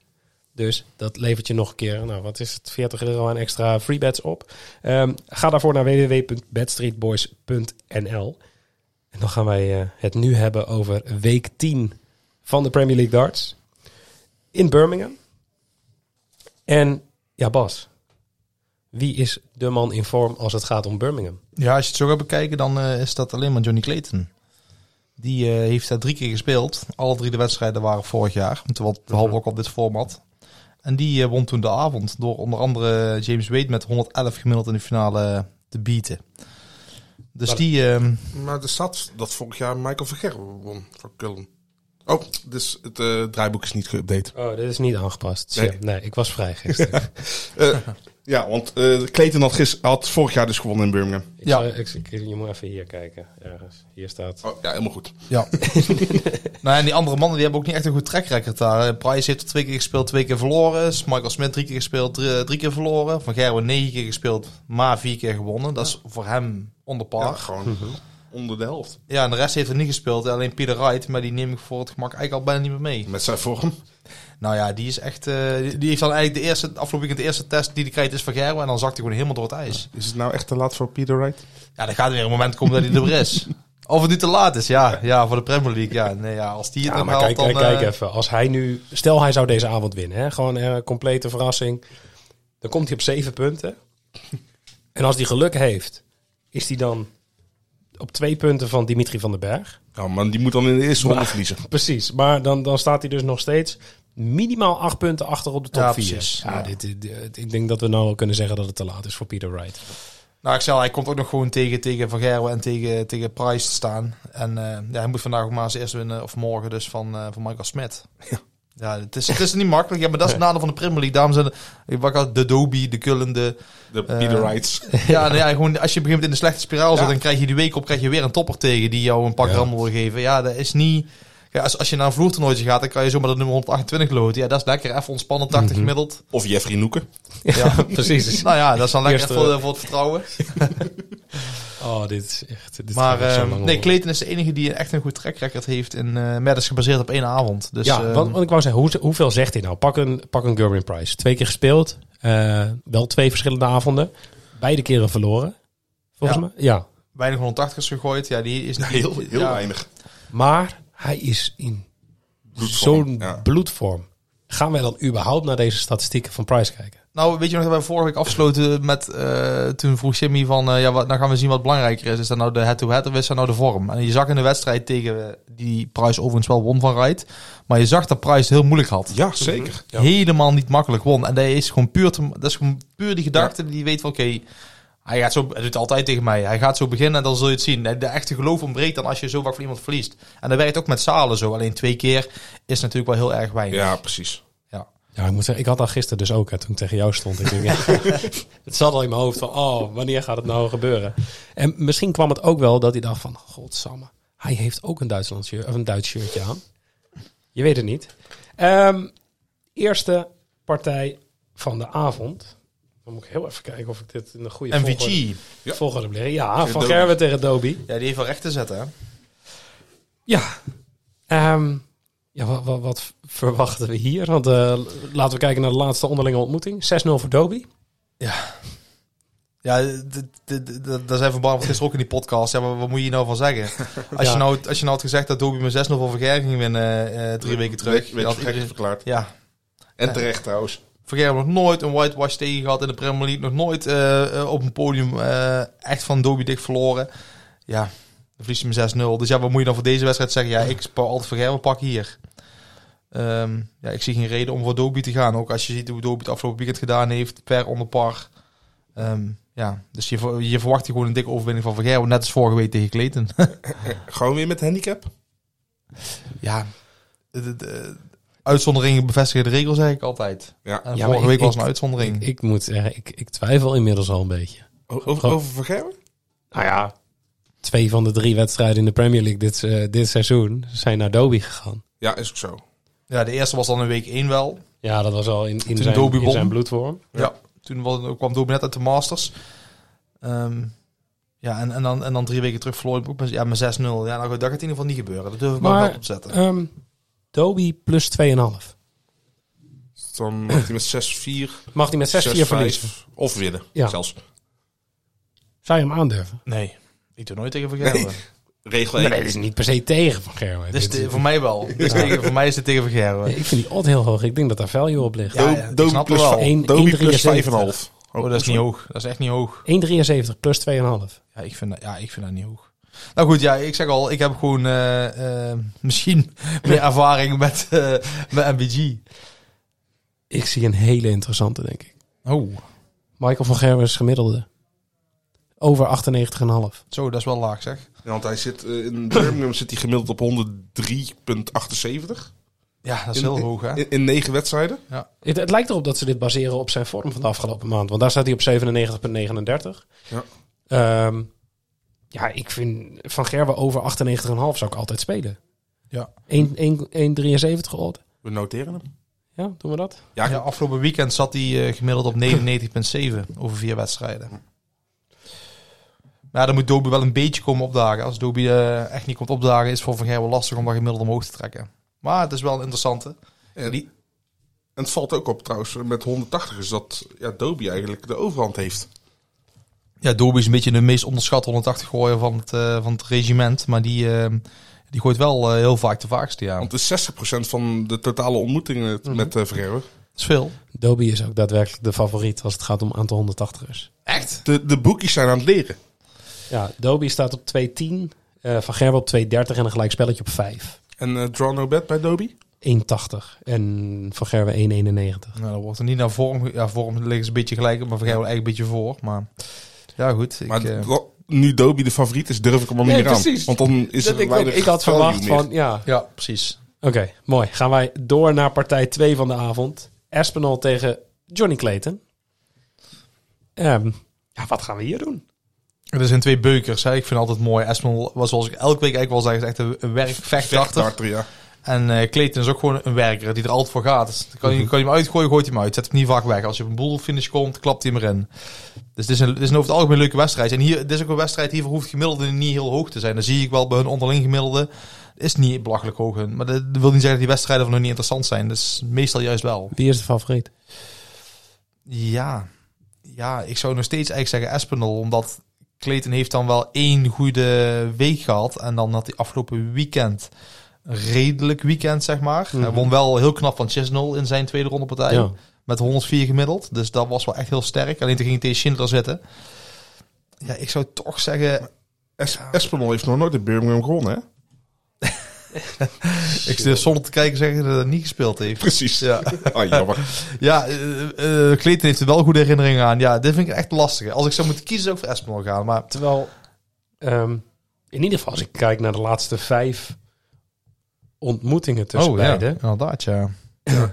Dus dat levert je nog een keer, nou wat is het, 40 euro aan extra freebets op. Ehm, ga daarvoor naar www.bedstreetboys.nl. En dan gaan wij eh, het nu hebben over week 10 van de Premier League darts in Birmingham. En ja, Bas, wie is de man in vorm als het gaat om Birmingham? Ja, als je het zo gaat bekijken, dan eh, is dat alleen maar Johnny Clayton. Die eh, heeft daar drie keer gespeeld. Alle drie de wedstrijden waren vorig jaar. Behalve ook op dit format. En die won toen de avond door onder andere James Wade met 111 gemiddeld in de finale te beaten. Dus Maar- die... ehm, Maar er staat dat vorig jaar Michael Vergerwe won voor Cullen. Oh, dus het eh, draaiboek is niet geüpdate. Oh, dit is niet aangepast. Nee. Nee, nee ik was vrij gisteren. Eh, ja, want eh Clayton had, gis- had vorig jaar dus gewonnen in Birmingham. Ik Ja. zal- ik, ik- je moet even hier kijken. Ergens. Hier staat. Oh, ja, helemaal goed. Ja. nou, en die andere mannen die hebben ook niet echt een goed track record daar. Price heeft er twee keer gespeeld, twee keer verloren. Michael Smith drie keer gespeeld, drie, drie keer verloren. Van Gerwen negen keer gespeeld, maar vier keer gewonnen. Dat is voor hem onder par. Ja, Ja, gewoon onder de helft. en de rest heeft er niet gespeeld. Alleen Peter Wright, maar die neem ik voor het gemak eigenlijk al bijna niet meer mee. Met zijn vorm. Nou ja, die is echt... eh, die, die heeft dan eigenlijk de eerste, afgelopen weekend de eerste test die hij krijgt is van Gerwen. En dan zakt hij gewoon helemaal door het ijs. Is het nou echt te laat voor Peter Wright? Ja, dan gaat er weer een moment komen dat hij er is. Of het nu te laat is, ja. Ja, voor de Premier League. Ja, nee, ja als die het Ja, dan maar haalt, kijk, dan... kijk, kijk eh, even. Als hij nu. Stel hij zou deze avond winnen. Hè? Gewoon een complete verrassing. Dan komt hij op zeven punten. En als hij geluk heeft, is hij dan op twee punten van Dimitri van den Berg. Ja, maar die moet dan in de eerste ronde verliezen. Precies, maar dan, dan staat hij dus nog steeds minimaal acht punten achter op de top Ja, 4. precies. Ja, Ja. dit, dit- dit- ik denk dat we nou wel kunnen zeggen dat het te laat is voor Peter Wright. Nou, ik zei al, hij komt ook nog gewoon tegen, tegen Van Gerwen en tegen, tegen Price te staan. En eh, ja, hij moet vandaag ook maar eens eerst winnen, of morgen dus, van, eh, van Michael Smith. Ja. Ja, het is, het is niet makkelijk. Ja, maar dat is het nadeel van de Premier League. Daarom zijn ik al- de Dobie, de Cullen, de... Eh, Peter Wrights. Ja, nou ja, gewoon als je begint in de slechte spiraal zit, Ja. dan krijg je die week op krijg je weer een topper tegen die jou een pak Ja. rammel wil geven. Ja, dat is niet... Ja, als, als je naar een vloertoernooitje gaat, dan kan je zomaar de nummer 128 loten. Ja, dat is lekker. Even ontspannen, 80 gemiddeld. Of Jeffrey Noeken. Ja, Precies. nou ja, dat is dan lekker voor, voor het vertrouwen. Oh, dit is echt... Dit Maar ehm, nee. Clayton is de enige die echt een goed track record heeft. En eh dat is gebaseerd op één avond. Dus, ja, ehm, wat, wat ik wou zeggen, hoe, hoeveel zegt hij nou? Pak een, pak een Gerwin Price. Twee keer gespeeld. eh, wel twee verschillende avonden. Beide keren verloren. Volgens Ja. mij. Ja. weinig 180's gegooid. Ja, die is niet... Heel, heel ja. weinig. Maar hij is in zo'n bloedvorm. Gaan wij dan überhaupt naar deze statistieken van Price kijken? Nou, weet je nog dat wij vorige week afsloten met... eh, toen vroeg Jimmy van... eh, ja, wat, nou gaan we zien wat belangrijker is. Is dat nou de head-to-head of is dat nou de vorm? En je zag in de wedstrijd tegen... eh, die Price overigens wel won van Wright. Maar je zag dat Price het heel moeilijk had. Ja, zeker. Ja. Helemaal niet makkelijk won. En dat is gewoon puur, te, dat is gewoon puur die gedachte die weet van... Oké, hij gaat zo... Hij doet het altijd tegen mij. Hij gaat zo beginnen en dan zul je het zien. De echte geloof ontbreekt dan als je zo vaak van iemand verliest. En dat werkt ook met Zalen zo. Alleen twee keer is natuurlijk wel heel erg weinig. Ja, precies. Ja. Ja, ik moet zeggen, ik had dat gisteren dus ook, hè, toen ik tegen jou stond. Ik denk, ja, het zat al in mijn hoofd van, oh, wanneer gaat het nou gebeuren? En misschien kwam het ook wel dat hij dacht van, godsamme, hij heeft ook een, Duitsland shirt, of een Duits shirtje aan. Je weet het niet. Ehm, eerste partij van de avond. Dan moet ik heel even kijken of ik dit in de goede volgorde, MVG. Ja. volgorde. Ja, Tegen van Doby. Gerwen tegen Doby. Ja, die heeft wel recht te zetten, hè? Ja. Ehm, ja, wat, wat, wat verwachten we hier? Want eh, laten we kijken naar de laatste onderlinge ontmoeting. 6-0 voor Doby. Ja, d- daar zijn Van Barneveld gisteren ook in die podcast. Ja, maar wat moet je hier nou van zeggen? Als, Ja. je, nou, als je nou had gezegd dat Dobie met 6-0 van Verger ging winnen eh, drie weken terug. Weet, je weet had je gek iedereen- verklaard. Ja, En terecht trouwens. Verger nog nooit een whitewash tegen gehad in de Premier League. Nog nooit eh, eh, op een podium eh, echt van Dobie dik verloren. Ja, dan verlies je met 6-0. Dus ja, wat moet je dan voor deze wedstrijd zeggen? Ja, ik speel altijd Verger, we pakken hier. Ehm, ja, ik zie geen reden om voor Dobie te gaan. Ook als je ziet hoe Dobie het afgelopen weekend gedaan heeft. Per onder par. Ehm, ja, dus je, je verwacht hier gewoon een dikke overwinning van Verger. Net als vorige week tegen Clayton. Gewoon weer met handicap. ja, de uitzonderingen bevestigen de regel, zeg ik altijd. Ja. En Ja, vorige ik- week was een uitzondering. Ik, ik moet zeggen, ik, ik twijfel inmiddels al een beetje. O- Over, over? Nou ja, twee van de drie wedstrijden in de Premier League dit, eh, dit seizoen zijn naar Doby gegaan. Ja, is ook zo. ja, de eerste was dan in week 1 wel. Ja, dat was al in, in, Toen zijn, Doby in zijn bloedvorm. Ja. Toen was, kwam Dobie net uit de Masters. Ehm, ja, en, en, dan, en dan drie weken terug verloor ik ook met, ja, met 6-0. Ja, nou, dat gaat in ieder geval niet gebeuren. Dat durf ik maar Maar wel op te zetten. ehm Doby plus 2,5. Dus Dan mag hij met 6-4, Mag hij met 6-4 verliezen? 6-5 of winnen. Ja. Zelfs. Zou je hem aandurven? nee, ik doe nooit tegen Vergerwen. Regel Nee, 1. dat is niet per se tegen Van Gerwen. Dus de- voor mij wel. Dus tegen, voor mij is het tegen Vergerwen. ik vind die odd heel hoog. Ik denk dat daar value op ligt. Ja, ja, Doby snap plus, het wel. vijf- Eén- Doby één plus 73. 5,5. Oh, dat is niet hoog. Dat is echt niet hoog. 1,73 plus 2,5. Ja, ik vind dat, ja, ik vind dat niet hoog. Nou goed, ja, ik zeg al, ik heb gewoon eh, eh, misschien meer ervaring met, eh met MBG. Ik zie een hele interessante, denk ik. Oh, Michael van Gerwen is gemiddelde. Over 98,5. zo, dat is wel laag zeg. Ja, want hij zit in Birmingham zit hij gemiddeld op 103,78 Ja, dat is In- heel hoog hè. in, in negen wedstrijden. Het, het lijkt erop dat ze dit baseren op zijn vorm van de afgelopen maand. Want daar staat hij op 97,39. Ja. Ehm, ja, ik vind Van Gerwen over 98,5 zou ik altijd spelen. Ja. 1 1 1,73 odd. We noteren hem. Ja, doen we dat? Ja, Ja, afgelopen weekend zat hij eh, gemiddeld op 99,7 over vier wedstrijden. Maar ja, dan moet Doby wel een beetje komen opdagen. Als Doby eh, echt niet komt opdagen, is het voor Van Gerwen lastig om dat gemiddeld omhoog te trekken. Maar het is wel een interessante. En, die, en het valt ook op trouwens, met 180 is dat ja, Doby eigenlijk de overhand heeft. Ja, Doby is een beetje de meest onderschatte 180 gooier van het, eh, van het regiment. Maar die, eh, die gooit wel eh, heel vaak de vaakste, ja. Want het is 60% van de totale ontmoetingen met uh. Dat is veel. Doby is ook daadwerkelijk de favoriet als het gaat om aantal 180ers. Echt? De, de boekjes zijn aan het leren. Ja, Doby staat op 2,10. eh Van Gerwen op 2,30 en een gelijk spelletje op 5. En draw no bet bij Doby? 1,80 en Van Gerwen 1,91. Nou, dan wordt er niet naar vorm. Ja, vorm liggen ze een beetje gelijk, maar Van Gerwen eigenlijk een beetje voor. Maar ja, goed. Ik, Maar eh, nu Doby de favoriet is, durf ik hem al niet Nee, meer aan. precies. Want dan is Dat er ik, weinig ik had verwacht meer. van, ja, ja, precies. Oké, mooi. Gaan wij door naar partij 2 van de avond. Espinal tegen Johnny Clayton. Ehm, ja, wat gaan we hier doen? Er zijn twee beukers. Hè. Ik vind het altijd mooi. Esmond was zoals ik elke week eigenlijk wel zeg, is echt een. Vechtdarter, ja. En eh Clayton is ook gewoon een werker die er altijd voor gaat. Dus kan, je, kan je hem uitgooien, gooit hij hem uit. Zet hem niet vaak weg. Als je op een boelfinish komt, klapt hij hem erin. Dus het is, een, het is een over het algemeen leuke wedstrijd. En hier, dit is ook een wedstrijd, hiervoor hoeft gemiddelde niet heel hoog te zijn. Dan zie ik wel bij hun onderling gemiddelde. Is niet belachelijk hoog hun. Maar dat wil niet zeggen dat die wedstrijden van hun niet interessant zijn. Dus meestal juist wel. Wie is de favoriet? Ja, ja, ik zou nog steeds eigenlijk zeggen Espinal, omdat Clayton heeft dan wel één goede week gehad. En dan had hij afgelopen weekend redelijk weekend, zeg maar. Hij won wel heel knap van Chisnell in zijn tweede rondepartij. Ja. Met 104 gemiddeld. Dus dat was wel echt heel sterk. Alleen toen ging hij tegen Schindler zitten. Ja, ik zou toch zeggen... Es Espinol heeft nog nooit in Birmingham gewonnen, hè? Ik zou zonder te kijken zeggen dat hij niet gespeeld heeft. Precies. Ja, Ah, jammer. ja uh, uh, Clayton heeft er wel goede herinneringen aan. Ja, dit vind ik echt lastig. Als ik zou moeten kiezen, zou ik voor Espinol gaan. Maar Terwijl, ehm, in ieder geval als ik kijk naar de laatste vijf ontmoetingen tussen oh ja, beiden. inderdaad, ja.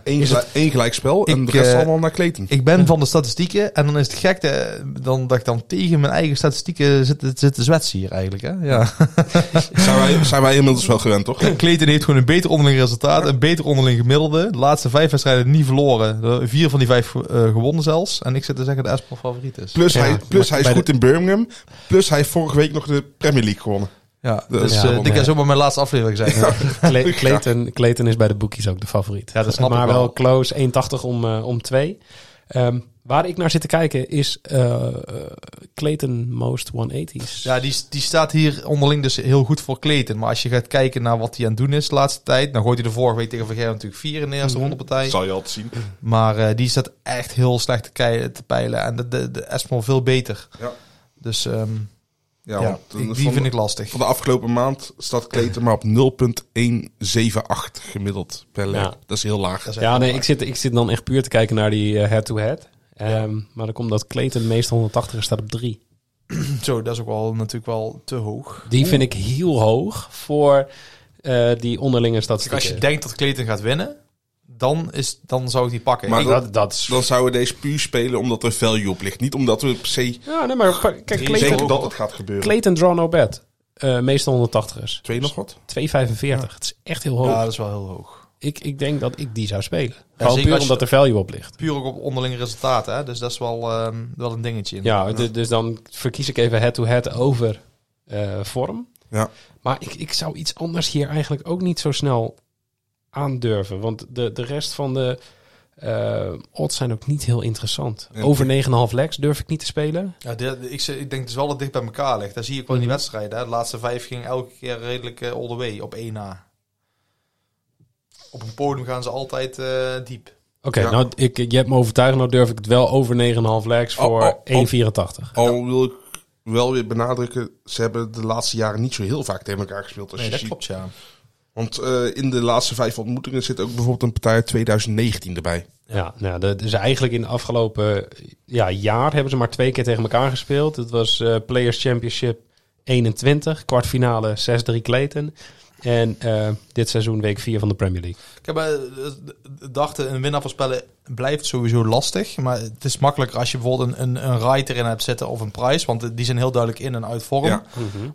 Eén gelijk, één gelijkspel en Ik, de rest eh, allemaal naar Clayton. Ik ben van de statistieken en dan is het gek de, dan, dat ik dan tegen mijn eigen statistieken zit, zit te zwetsen hier eigenlijk. Hè? Ja. Zijn wij, zijn wij inmiddels wel gewend, toch? Clayton heeft gewoon een beter onderling resultaat, een beter onderling gemiddelde. De laatste vijf wedstrijden niet verloren. De Vier van die vijf eh, gewonnen zelfs. En ik zit te zeggen dat Espel favoriet is. Plus, Ja, hij, plus hij is goed in Birmingham. Plus hij heeft vorige week nog de Premier League gewonnen. Ja, dus is eh, wel, dit ja. kan zomaar mijn laatste aflevering zijn. Ja. Clayton, Clayton is bij de boekies ook de favoriet. Ja, dat snap maar ik wel. wel close, 1,80 om, eh, om 2. Ehm, waar ik naar zit te kijken is eh, eh, Clayton Most 180's. Ja, die, die staat hier onderling dus heel goed voor Clayton. Maar als je gaat kijken naar wat hij aan het doen is de laatste tijd... dan gooit hij de vorige week tegen Vergeer natuurlijk vier in de eerste rondepartij. Zal je altijd zien. Maar eh, die staat echt heel slecht te, te peilen. En de, de, de veel beter. Ja. Dus ehm, Ja, eh, die, vind ik lastig. Van de afgelopen maand staat Clayton maar op 0.178 gemiddeld per leg. Ja. Dat is heel laag. Is Ja, nee, ik zit, ik zit dan echt puur te kijken naar die eh, head-to-head. Ehm, Maar dan komt dat Clayton de meeste 180 staat op 3. waar. Zo, dat is ook wel natuurlijk wel te hoog. Die vind ik heel hoog voor eh, die onderlinge statistieken. als je denkt dat Clayton gaat winnen, dan, is, dan zou ik die pakken. Maar Ik- dat, dat is... Dan zouden we deze puur spelen omdat er value op ligt. Niet omdat we per se Ja, nee, maar kijk, Clayton, dat het gaat gebeuren. Clayton draw no bet. Eh meeste 180ers. Twee nog wat? 2,45. Het is echt heel hoog. ja, dat is wel heel hoog. Ik, ik denk dat ik die zou spelen. Gewoon zeker puur omdat er value op ligt. Puur ook op onderlinge resultaten, hè? dus dat is wel, ehm, wel een dingetje. Ja, du- dus dan verkies ik even head-to-head over eh, vorm. Ja. Maar ik, ik zou iets anders hier eigenlijk ook niet zo snel aandurven. Want de, de rest van de eh, odds zijn ook niet heel interessant. En- Over 9,5 legs durf ik niet te spelen. Ja, dit- ik, zeg- ik denk dus wel dat het dicht bij elkaar ligt. Daar zie ik wel in die wedstrijden. Hè? De laatste vijf ging elke keer redelijk eh, all the way op 1 na. Op een podium gaan ze altijd eh, diep. Oké, Ja. nou, ik, je hebt me overtuigd. Nou durf ik het wel over 9,5 legs voor oh, oh. 1,84. Al wil ik wel weer benadrukken, ze hebben de laatste jaren niet zo heel vaak tegen elkaar gespeeld. Als Nee, je dat ziet. klopt, ja. Want eh, in de laatste vijf ontmoetingen zit ook bijvoorbeeld een partij uit 2019 erbij. Ja, nou, dat is eigenlijk in de afgelopen ja, jaar hebben ze maar twee keer tegen elkaar gespeeld. Het was eh, Players Championship 21, kwartfinale 6-3 Clayton. En eh, dit seizoen week 4 van de Premier League. Ik heb eh, dachten, een winnaar voorspellen blijft sowieso lastig. Maar het is makkelijker als je bijvoorbeeld een, een, een erin hebt zitten of een Price. Want die zijn heel duidelijk in en uit vorm. Ja.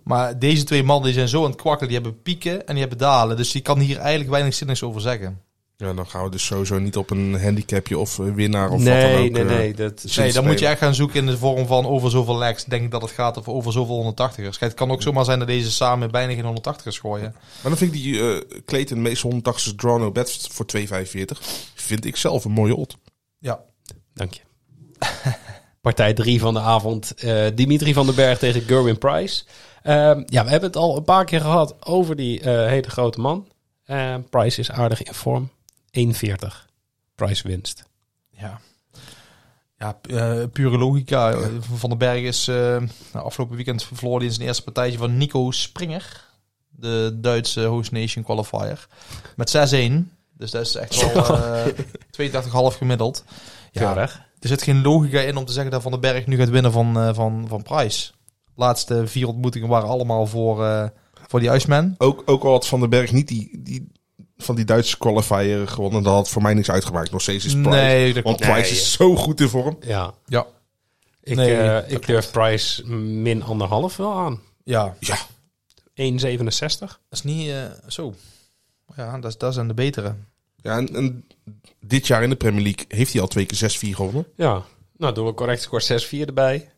Maar deze twee mannen die zijn zo aan het kwakkelen. Die hebben pieken en die hebben dalen. Dus die kan hier eigenlijk weinig zinnigs over zeggen. Ja, dan gaan we dus sowieso niet op een handicapje of winnaar of wat nee, dan ook. nee, eh, nee. Dat, Nee, dan spelen. moet je echt gaan zoeken in de vorm van over zoveel legs. Denk ik dat het gaat of over zoveel 180ers. Kijk, het kan ook zomaar zijn dat deze samen bijna geen 180ers gooien. Maar dan vind ik die eh Clayton meest 180 draw no bet voor 2,45. Vind ik zelf een mooie odd. Ja. Dank je. Partij 3 van de avond. eh, Dimitri van den Berg tegen Gerwin Price. Ehm, ja, we hebben het al een paar keer gehad over die eh, hele grote man. Eh, Price is aardig in vorm. 1,40. Price winst. Ja. Ja, eh, pure logica. Eh, Van den Berg is eh, nou, afgelopen weekend verloren hij in zijn eerste partijtje van Nico Springer. De Duitse host nation qualifier. Met 6-1. Dus dat is echt wel eh 82,5 gemiddeld. Ja, Keurig. er zit geen logica in om te zeggen dat Van den Berg nu gaat winnen van, eh, van, van Price. De laatste vier ontmoetingen waren allemaal voor, eh, voor die Iceman. Ook, ook al had Van den Berg niet die, die, van die Duitse qualifier gewonnen, dan had voor mij niks uitgemaakt. Nog steeds is Price. Nee, dat Want. Price is zo goed in vorm. Ja. Ja. Ik, Nee, eh, dat ik durf Price min anderhalf wel aan. 1,67. Ja, Ja, dat is niet eh, zo. Ja, dat, is- dat zijn de betere. ja en, en dit jaar in de Premier League heeft hij al twee keer 6-4 gewonnen. Ja. Nou, doen we correct score 6-4 erbij.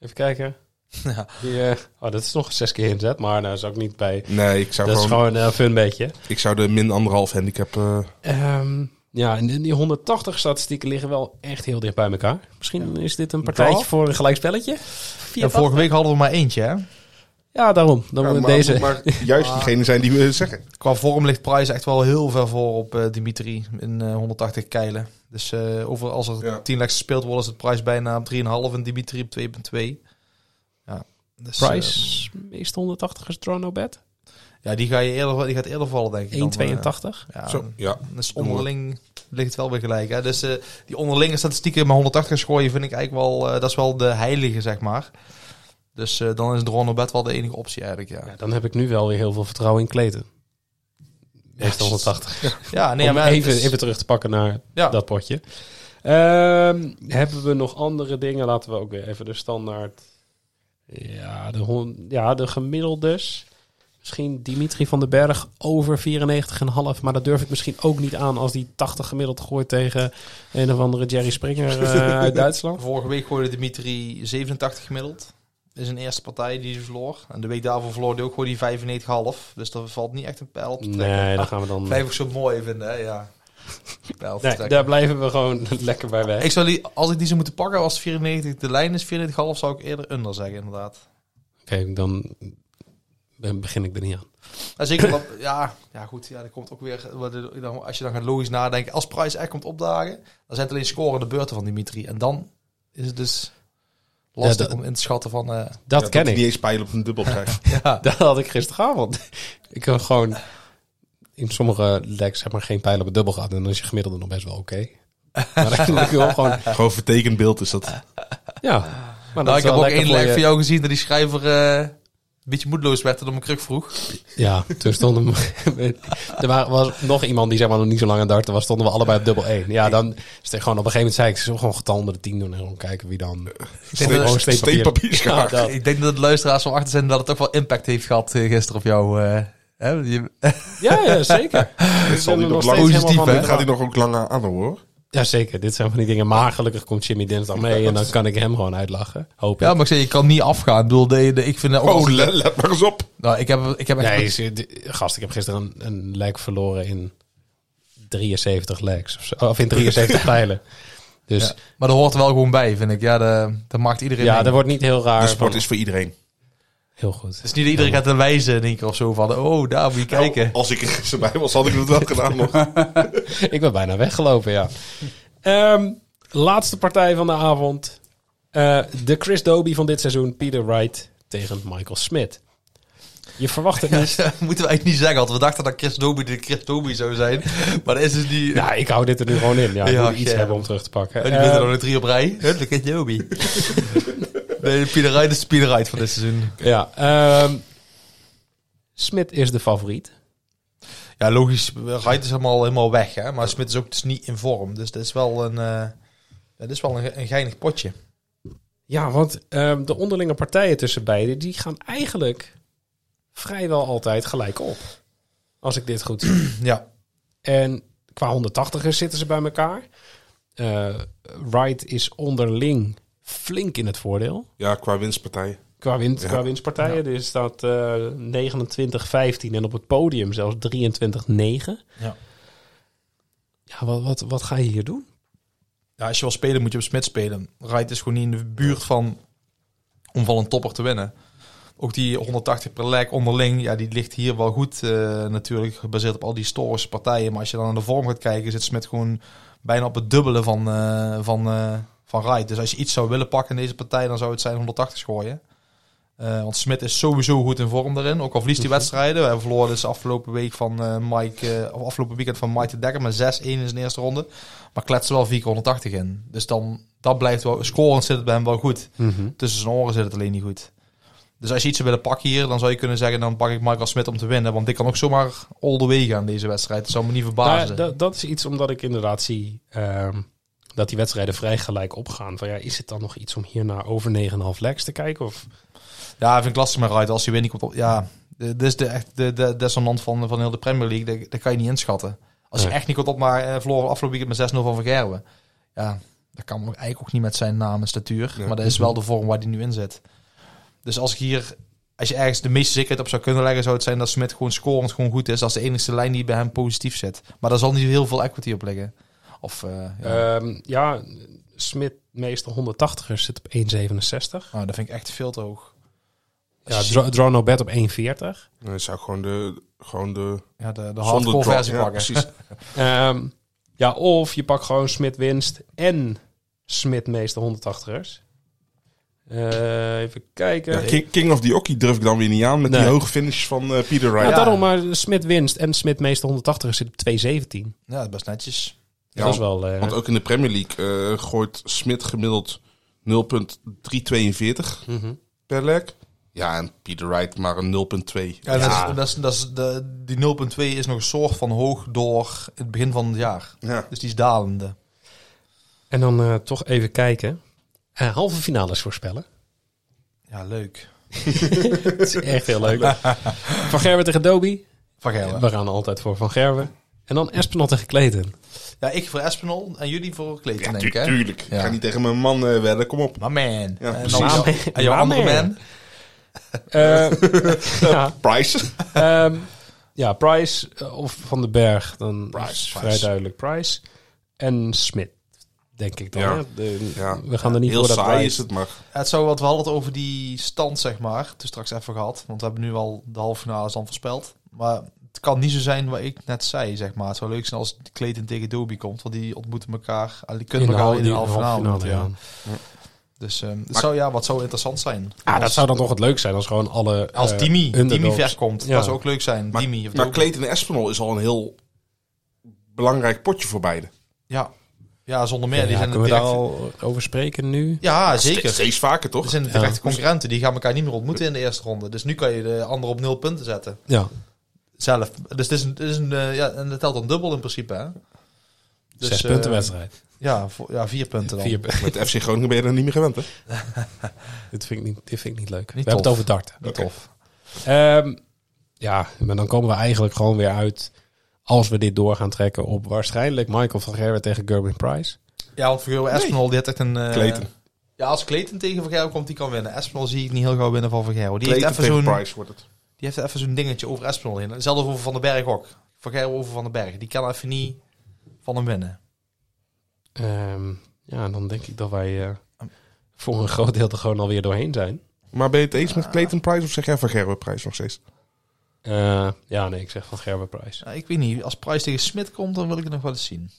Even kijken. Ja. Die, eh, oh, dat is nog zes keer inzet, maar daar zou ik niet bij. Nee, ik zou Dat is gewoon, een fun beetje. ik zou de min anderhalf handicap... eh, Ehm, Ja, en die 180 statistieken liggen wel echt heel dicht bij elkaar. Misschien is dit een partijtje voor een gelijkspelletje. Ja, vorige week hadden we maar eentje, hè? Ja, daarom. Dan Ja, moet maar, deze... maar juist diegene zijn die we zeggen. Qua vorm ligt Price echt wel heel ver voor op eh, Dimitri in eh, 180 keilen. Dus eh, over, als er Ja. 10 legs gespeeld worden, is het Price bijna op 3,5 en Dimitri op 2,2. Dus, eh, Price, meest 180 is draw no bet. ja, die, ga je eerder, die gaat eerder vallen, denk ik. dan, 1,82. eh, ja, Zo, ja. Dus onderling ligt het wel weer gelijk. Hè? Dus eh, die onderlinge statistieken met 180 gooien vind ik eigenlijk wel, eh, dat is wel de heilige, zeg maar. Dus eh, dan is Draw No Bet wel de enige optie eigenlijk, ja. Ja, dan heb ik nu wel weer heel veel vertrouwen in Kleten. Meest 180. Ja, nee, Om maar even, is- even terug te pakken naar Ja. dat potje. Ehm, hebben we nog andere dingen? Laten we ook weer even de standaard. Ja, de, ja, de gemiddeldes. Misschien Dimitri van den Berg over 94,5. Maar dat durf ik misschien ook niet aan als die 80 gemiddeld gooit tegen een of andere Jerry Springer eh, uit Duitsland. Vorige week gooide Dimitri 87 gemiddeld. is een eerste partij die ze verloor. En de week daarvoor verloor hij ook gewoon die 95,5. Dus daar valt niet echt een pijl op te trekken. Nee, Ah, gaan we dan. Blijf ik zo mooi vinden, hè? Ja. Nee, daar blijven we gewoon lekker bij weg. Ik zou die, als ik die zou moeten pakken, als 94 de lijn is 94,5, zou ik eerder under zeggen, inderdaad. Oké, dan dan begin ik er niet aan. Ja, zeker ja, ja, goed, ja, dat komt ook weer, wat er- dan- als je dan gaat logisch nadenken, als Price echt komt opdagen, dan zijn het alleen scorende beurten van Dimitri. En dan is het dus lastig dat- om in te schatten van, eh, Dat Ja, ken ik. niet eens pijlen op een dubbel krijgt. ja, Dat had ik gisteravond. Ik heb gewoon in sommige legs zeg maar geen pijl op het dubbel gehad. En dan is je gemiddelde nog best wel oké. Maar gewoon... Gewoon vertekend beeld is dat. Ja. Maar nou, is ik heb ook één voor leg je- van jou gezien dat die schrijver eh, een beetje moedeloos werd en om een kruk vroeg. Ja, toen stond hem... er wa- was nog iemand die zeg maar nog niet zo lang aan het darten was. Stonden we allebei op dubbel 1. Ja, dan is het gewoon op een gegeven moment zei ik... Ze gewoon getal onder de 10 doen en gewoon kijken wie dan... Gewoon steenpapier Ja. Ik denk dat de luisteraars van achter zijn dat het ook wel impact heeft gehad eh, gisteren op jou. eh, hè? Je- ja, ja, zeker. Ik zal nog nog lang- Positief, van Dit gaat hij nog ook lang aan hoor. Ja, zeker. Dit zijn van die dingen. Maar gelukkig komt Jimmy dinsdag mee. En dan kan ik hem gewoon uitlachen. Hoop ik. ja, maar ik zeg, je kan niet afgaan. Ik bedoel, de, de- ik vind ook Oh, let, let maar eens op. nou, ik heb, ik heb echt Nee, gast, ik heb gisteren een, een leg verloren in 73 legs. Of, zo, of in 73 pijlen. Dus Ja, ja, maar dat hoort er wel gewoon bij, vind ik. Ja, de, dat maakt iedereen mee. dat wordt niet heel raar. De sport van- is voor iedereen. Heel goed. Het is niet dat iedereen gaat te wijzen in één keer of zo van... Oh, daar moet je kijken. Nou, als ik er gisteren bij was, had ik het wel gedaan nog. ik ben bijna weggelopen, ja. Ehm, laatste partij van de avond. Eh, de Chris Dobie van dit seizoen. Peter Wright tegen Michael Smith. Je verwacht het niet. Moeten we eigenlijk niet zeggen. Want we dachten dat Chris Dobie de Chris Dobie zou zijn. Maar dat is dus die... Ja, ik hou dit er nu gewoon in. Ja, ik Ja, moet iets hebben om terug te pakken. die winnen Eh, dan de drie op rij. Hup, de Chris Dobie. nee, Wright is de Wright van dit seizoen. ja, ehm, Smith is de favoriet. Ja, logisch. Wright is helemaal, helemaal weg. Hè? Maar Smit is ook dus niet in vorm. Dus dat is wel een... eh dat is wel een, een geinig potje. Ja, want ehm, de onderlinge partijen tussen beiden, die gaan eigenlijk vrijwel altijd gelijk op. Als ik dit goed zie. Ja. En qua 180ers zitten ze bij elkaar. Eh Wright is onderling flink in het voordeel. Ja, qua winstpartijen. Qua, win- Ja. qua winstpartijen. Er staat eh 29-15 en op het podium zelfs 23-9. Ja. Ja, wat, wat, wat ga je hier doen? Ja, als je wil spelen, moet je op Smit spelen. Wright is gewoon niet in de buurt van om van een topper te winnen. Ook die 180 per leg onderling, ja, die ligt hier wel goed eh, natuurlijk, gebaseerd op al die historische partijen. Maar als je dan naar de vorm gaat kijken, zit Smit gewoon bijna op het dubbele van, eh van, eh van Wright. Dus als je iets zou willen pakken in deze partij, dan zou het zijn 180 gooien. Eh, want Smit is sowieso goed in vorm daarin. Ook al verliest hij wedstrijden. We hebben verloren dus afgelopen week van eh, Mike, eh, of afgelopen weekend van Mike de Dekker met 6-1 in zijn eerste ronde. Maar kletst er wel 4 keer 180 in. Dus dan, dat blijft wel, scorend zit het bij hem wel goed. Tussen zijn oren zit het alleen niet goed. Dus als je iets zou willen pakken hier, dan zou je kunnen zeggen, dan pak ik Michael Smit om te winnen. Want ik kan ook zomaar all the way gaan deze wedstrijd. Dat zou me niet verbazen. Nou, dat, dat is iets omdat ik inderdaad zie ehm, dat die wedstrijden vrij gelijk opgaan. Van ja, is het dan nog iets om hier naar over 9,5 legs te kijken? Of Ja, vind ik lastig met Wright. Als hij weer niet komt op... Ja, dit is de, echt de, de dissonant van, van heel de Premier League. Dat, dat kan je niet inschatten. Als je Nee. echt niet komt op maar uh, verloren afgelopen weekend met 6-0 van Gerwen. Ja, dat kan ook eigenlijk ook niet met zijn naam en statuur. Maar dat is wel de vorm waar hij nu in zit. Dus als ik hier als je ergens de meeste zekerheid op zou kunnen leggen, zou het zijn dat Smit gewoon scorend gewoon goed is. Dat is de enige lijn die bij hem positief zit. Maar daar zal niet heel veel equity op liggen. Of, eh, ja. Ehm, ja, Smit meester 180ers zit op 1,67. Nou, dat vind ik echt veel te hoog. Ja, Draw No Bet op 1,40. Dan zou ik gewoon de, gewoon de, Ja, de, de zonder hardcore drop- versie ja, pakken. precies. Ehm, ja, of je pakt gewoon Smit winst en Smit meester 180ers. Eh, even kijken. Ja, King, King of the Hockey durf ik dan weer niet aan met Nee. die hoge finish van eh, Peter Wright. Ja, Ja. daarom, maar Smit winst en Smit meester 180ers zit op 2,17. Ja, dat is best netjes. Ja, dat is wel... eh, Want ook in de Premier League eh, gooit Smit gemiddeld 0,342 mhm. per leg. Ja, en Peter Wright maar een 0,2. Ja, Dat is, dat is, dat is de, die 0.2 is nog een soort van hoog door het begin van het jaar. Ja. Dus die is dalende. En dan eh, toch even kijken. Eh, halve finales voorspellen. Ja, leuk. Het is echt heel leuk. Van Gerwen tegen Dobie. Van Gerwen. We gaan altijd voor Van Gerwen. En dan Espinal tegen Clayton. Ja, ik voor Espinol en jullie voor Clayton, Ja, denk ik, hè? tuurlijk. Ik Ja. ga niet tegen mijn man eh wedden, kom op. My man. Ja, en precies. dan en jouw andere man. man. Eh, ja, Price. ehm, ja, Price eh, of Van den Berg. Dan Price, is vrij Price. duidelijk Price. En Smit, denk ik dan. Ja. De- Ja. We gaan er niet Heel voor dat saai Price- is het, maar Het zou wat we hadden het over die stand, zeg maar. Toen straks even gehad. Want we hebben nu al de halve finale dan voorspeld. Maar het kan niet zo zijn wat ik net zei, zeg maar. Het zou leuk zijn als Clayton tegen Dobie komt. Want die ontmoeten elkaar. ah, Die kunnen in de elkaar in de die halve finale. ja. Dus ehm, het zou, ja, wat zou interessant zijn. Ah, dat zou dan toch het leuk zijn als gewoon alle Als eh, Dimi, Dimi underdogs- ver komt. Ja. Dat zou ook leuk zijn. Maar, Dimi of maar. Clayton en Espinol is al een heel belangrijk potje voor beide. Ja. ja, zonder meer. Ja, die zijn kunnen we daar direct... al over spreken nu? Ja, zeker. Steeds vaker, toch? Er zijn directe concurrenten. Die gaan elkaar niet meer ontmoeten in de eerste ronde. Dus nu kan je de andere op nul punten zetten. Ja. Zelf. Dus het is een, het is een eh, ja, en dat telt dan dubbel in principe, hè? Dus, Zes eh, punten wedstrijd. Ja, voor, ja, vier punten dan. Vier punten. Met FC Groningen ben je er niet meer gewend, hè? Dit vind ik niet, dit vind ik niet leuk. Niet we hebben het over darten. Niet tof. Ehm, ja, maar dan komen we eigenlijk gewoon weer uit, als we dit door gaan trekken, op waarschijnlijk Michael van Gerwen tegen Gerben Price. Ja, want voor Espinol, die heeft echt een... eh, Clayton. Ja, als Clayton tegen Van Gerwen komt, die kan winnen. Espinol zie ik niet heel gauw winnen van Van Gerwen. Die, heeft even tegen zo'n, Price wordt het. Die heeft even zo'n dingetje over Espinol heen. Hetzelfde over Van den Berg ook. Van Gerwen over Van den Berg. Die kan even niet van hem winnen. Ehm, ja, dan denk ik dat wij eh, voor een groot deel er gewoon alweer doorheen zijn. Maar ben je het eens met Clayton Price of zeg jij van Gerwen Price nog steeds? Eh, ja, nee, ik zeg van Gerben Price. Ik weet niet. Als Price tegen Smit komt, dan wil ik het nog wel eens zien.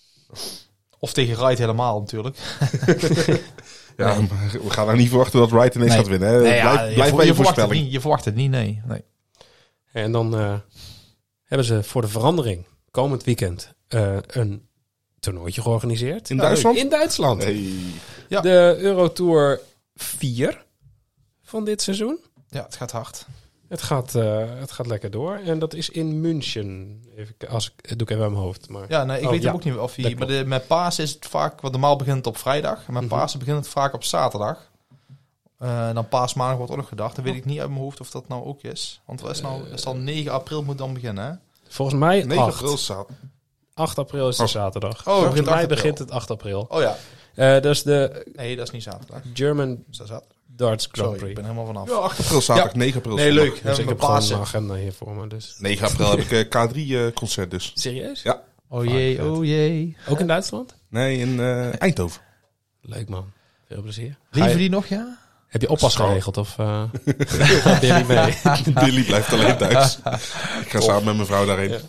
Of tegen Wright helemaal natuurlijk. Ja, we gaan er niet verwachten dat Wright ineens Nee. gaat winnen. Hè? Nee, ja, blijf je, blijf bij je je verwacht het voorspelling. niet. Je verwacht het niet, nee. nee. En dan eh, hebben ze voor de verandering komend weekend eh, een toernooitje georganiseerd. In Duitsland? In Duitsland. Hey. Ja. De Eurotour 4 van dit seizoen. Ja, het gaat hard. Het gaat, eh, het gaat lekker door. En dat is in München. Even, als ik, het doe ik even aan mijn hoofd. Maar, Ja, nee, ik Oh, weet ja. ook niet of hij... Maar de, met paas is het vaak... Want normaal begint het op vrijdag. En met Mhm. Pasen begint het vaak op zaterdag. Eh, en dan paasmaandag wordt ook nog gedacht. Dan weet ik niet uit mijn hoofd of dat nou ook is. Want is nou... Is dan 9 april moet dan beginnen, hè? Volgens mij 9 8. april staat. 8 april is de Oh. zaterdag. Oh, Volgens begint mij 8 april. begint het 8 april. Oh ja. Eh dus de Nee, dat is niet zaterdag. German Is dat zaterdag? Darts Grand Sorry, ik ben helemaal vanaf. Ja, 8 april zaterdag, Ja. 9 april Nee, leuk. Dus ik heb gewoon mijn agenda hier voor me. Dus. 9 april heb ik eh, K3 concert dus. Serieus? Ja. Oh jee, oh jee. Ook in Duitsland? Nee, in eh, Eindhoven. Leuk man. Veel plezier. Leven die nog, ja? Heb je oppas geregeld of uh, gaat Billy mee? Billy blijft alleen thuis. Ik ga samen met mijn vrouw daarheen. Ja.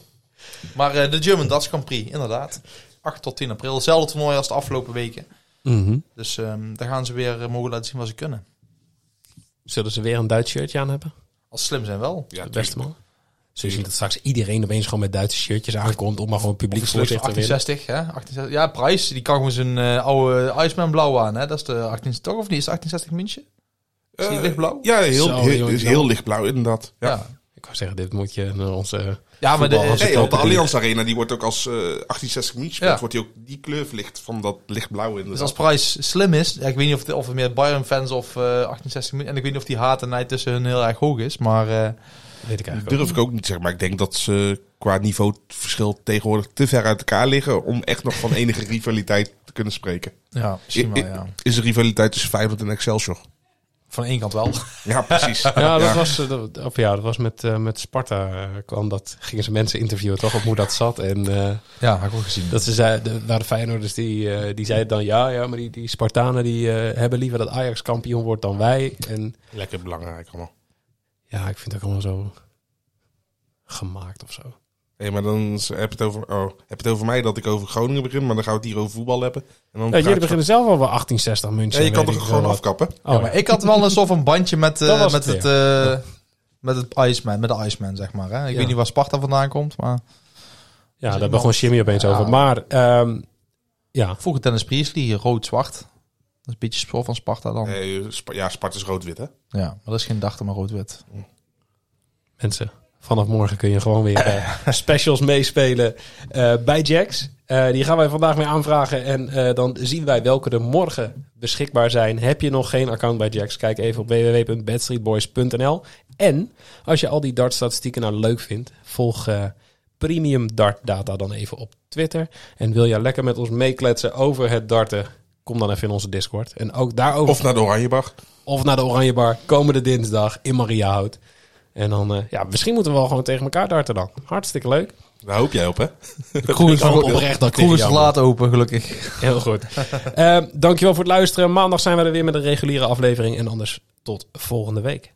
Maar eh, de German Dutch Grand Prix, inderdaad. 8 tot 10 april. Hetzelfde toernooi als de afgelopen weken. Mhm. Dus ehm, daar gaan ze weer eh, mogen laten zien wat ze kunnen. Zullen ze weer een Duits shirtje aan hebben? Als ze slim zijn wel. Ja, de beste man. Zul je zien dat straks iedereen opeens gewoon met Duitse shirtjes aankomt om maar gewoon publiek voor zich te winnen. 1860, hè? 1860. Ja, Price, die kan gewoon zijn eh, oude Iceman blauw aan, hè? Dat is de 18, toch of niet? Is het 1860 München? Is die Eh, lichtblauw? Ja, heel, Zo, heel, heel lichtblauw inderdaad. Ja. Ja. Ik wou zeggen, dit moet je naar onze... Ja, maar de, Nee, want de. Allianz Arena die wordt ook als eh 1860 München Ja. wordt die ook die kleur verlicht van dat lichtblauw inderdaad. dus als Price slim is, ja, ik weet niet of het, of het meer Bayern-fans of eh 1860 München, en ik weet niet of die haat en nijd tussen hun heel erg hoog is, maar eh, Weet ik eigenlijk durf ik ook niet te zeggen, maar ik denk dat ze qua niveauverschil tegenwoordig te ver uit elkaar liggen om echt nog van enige rivaliteit te kunnen spreken. ja, misschien wel, ja. Is er rivaliteit tussen Feyenoord en Excelsior? Van één kant wel. Ja, precies. Ja, dat was, eh, dat, of ja, dat was met, eh, met Sparta. eh, kwam dat, gingen ze mensen interviewen toch op hoe dat zat. En eh, Ja, had ik ook gezien. dat ze zeiden, de, waren de Feyenoorders die, eh, die zeiden dan ja, ja, maar die, die Spartanen die eh, hebben liever dat Ajax kampioen wordt dan wij. En Lekker belangrijk allemaal. Ja, ik vind het ook allemaal zo gemaakt of zo. Hé, maar dan heb je, het over, oh, heb je het over mij dat ik over Groningen begin, maar dan gaan we het hier over voetbal hebben. En dan Ja, jullie het- beginnen zelf al wel 1860 München. Ja, je kan toch gewoon afkappen? Oh, ja, maar ik had wel een soort van bandje met, eh, met, het het, eh, met het Iceman, met de Iceman, zeg maar. Hè? Ik Ja. weet niet waar Sparta vandaan komt, maar Ja, daar gewoon Jimmy opeens Ja. over. Maar ehm, ja, vroeger Dennis Priestley, rood-zwart. Dat is een beetje spul van Sparta dan. Nee, Sp- ja, Sparta is rood-wit, hè? Ja, maar dat is geen dachten, maar rood-wit. mensen, vanaf morgen kun je gewoon weer eh, specials meespelen eh, bij Jax. Eh, die gaan wij vandaag mee aanvragen. En eh, dan zien wij welke er morgen beschikbaar zijn. Heb je nog geen account bij Jax? Kijk even op www.badstreetboys.nl. En als je al die dartstatistieken nou leuk vindt, volg eh, Premium Dart Data dan even op Twitter. En wil je lekker met ons meekletsen over het darten? Kom dan even in onze Discord. En ook daarover Of naar de Oranjebag. of naar de Oranje Bar komende dinsdag in Mariahout. En dan, eh, ja, misschien moeten we wel gewoon tegen elkaar darten dan. Hartstikke leuk. Daar hoop jij op, hè? Kroeg is, Ik hoop oprecht dat tegen is laat open, gelukkig. Heel goed. Eh, dankjewel voor het luisteren. Maandag zijn we er weer met een reguliere aflevering. En anders tot volgende week.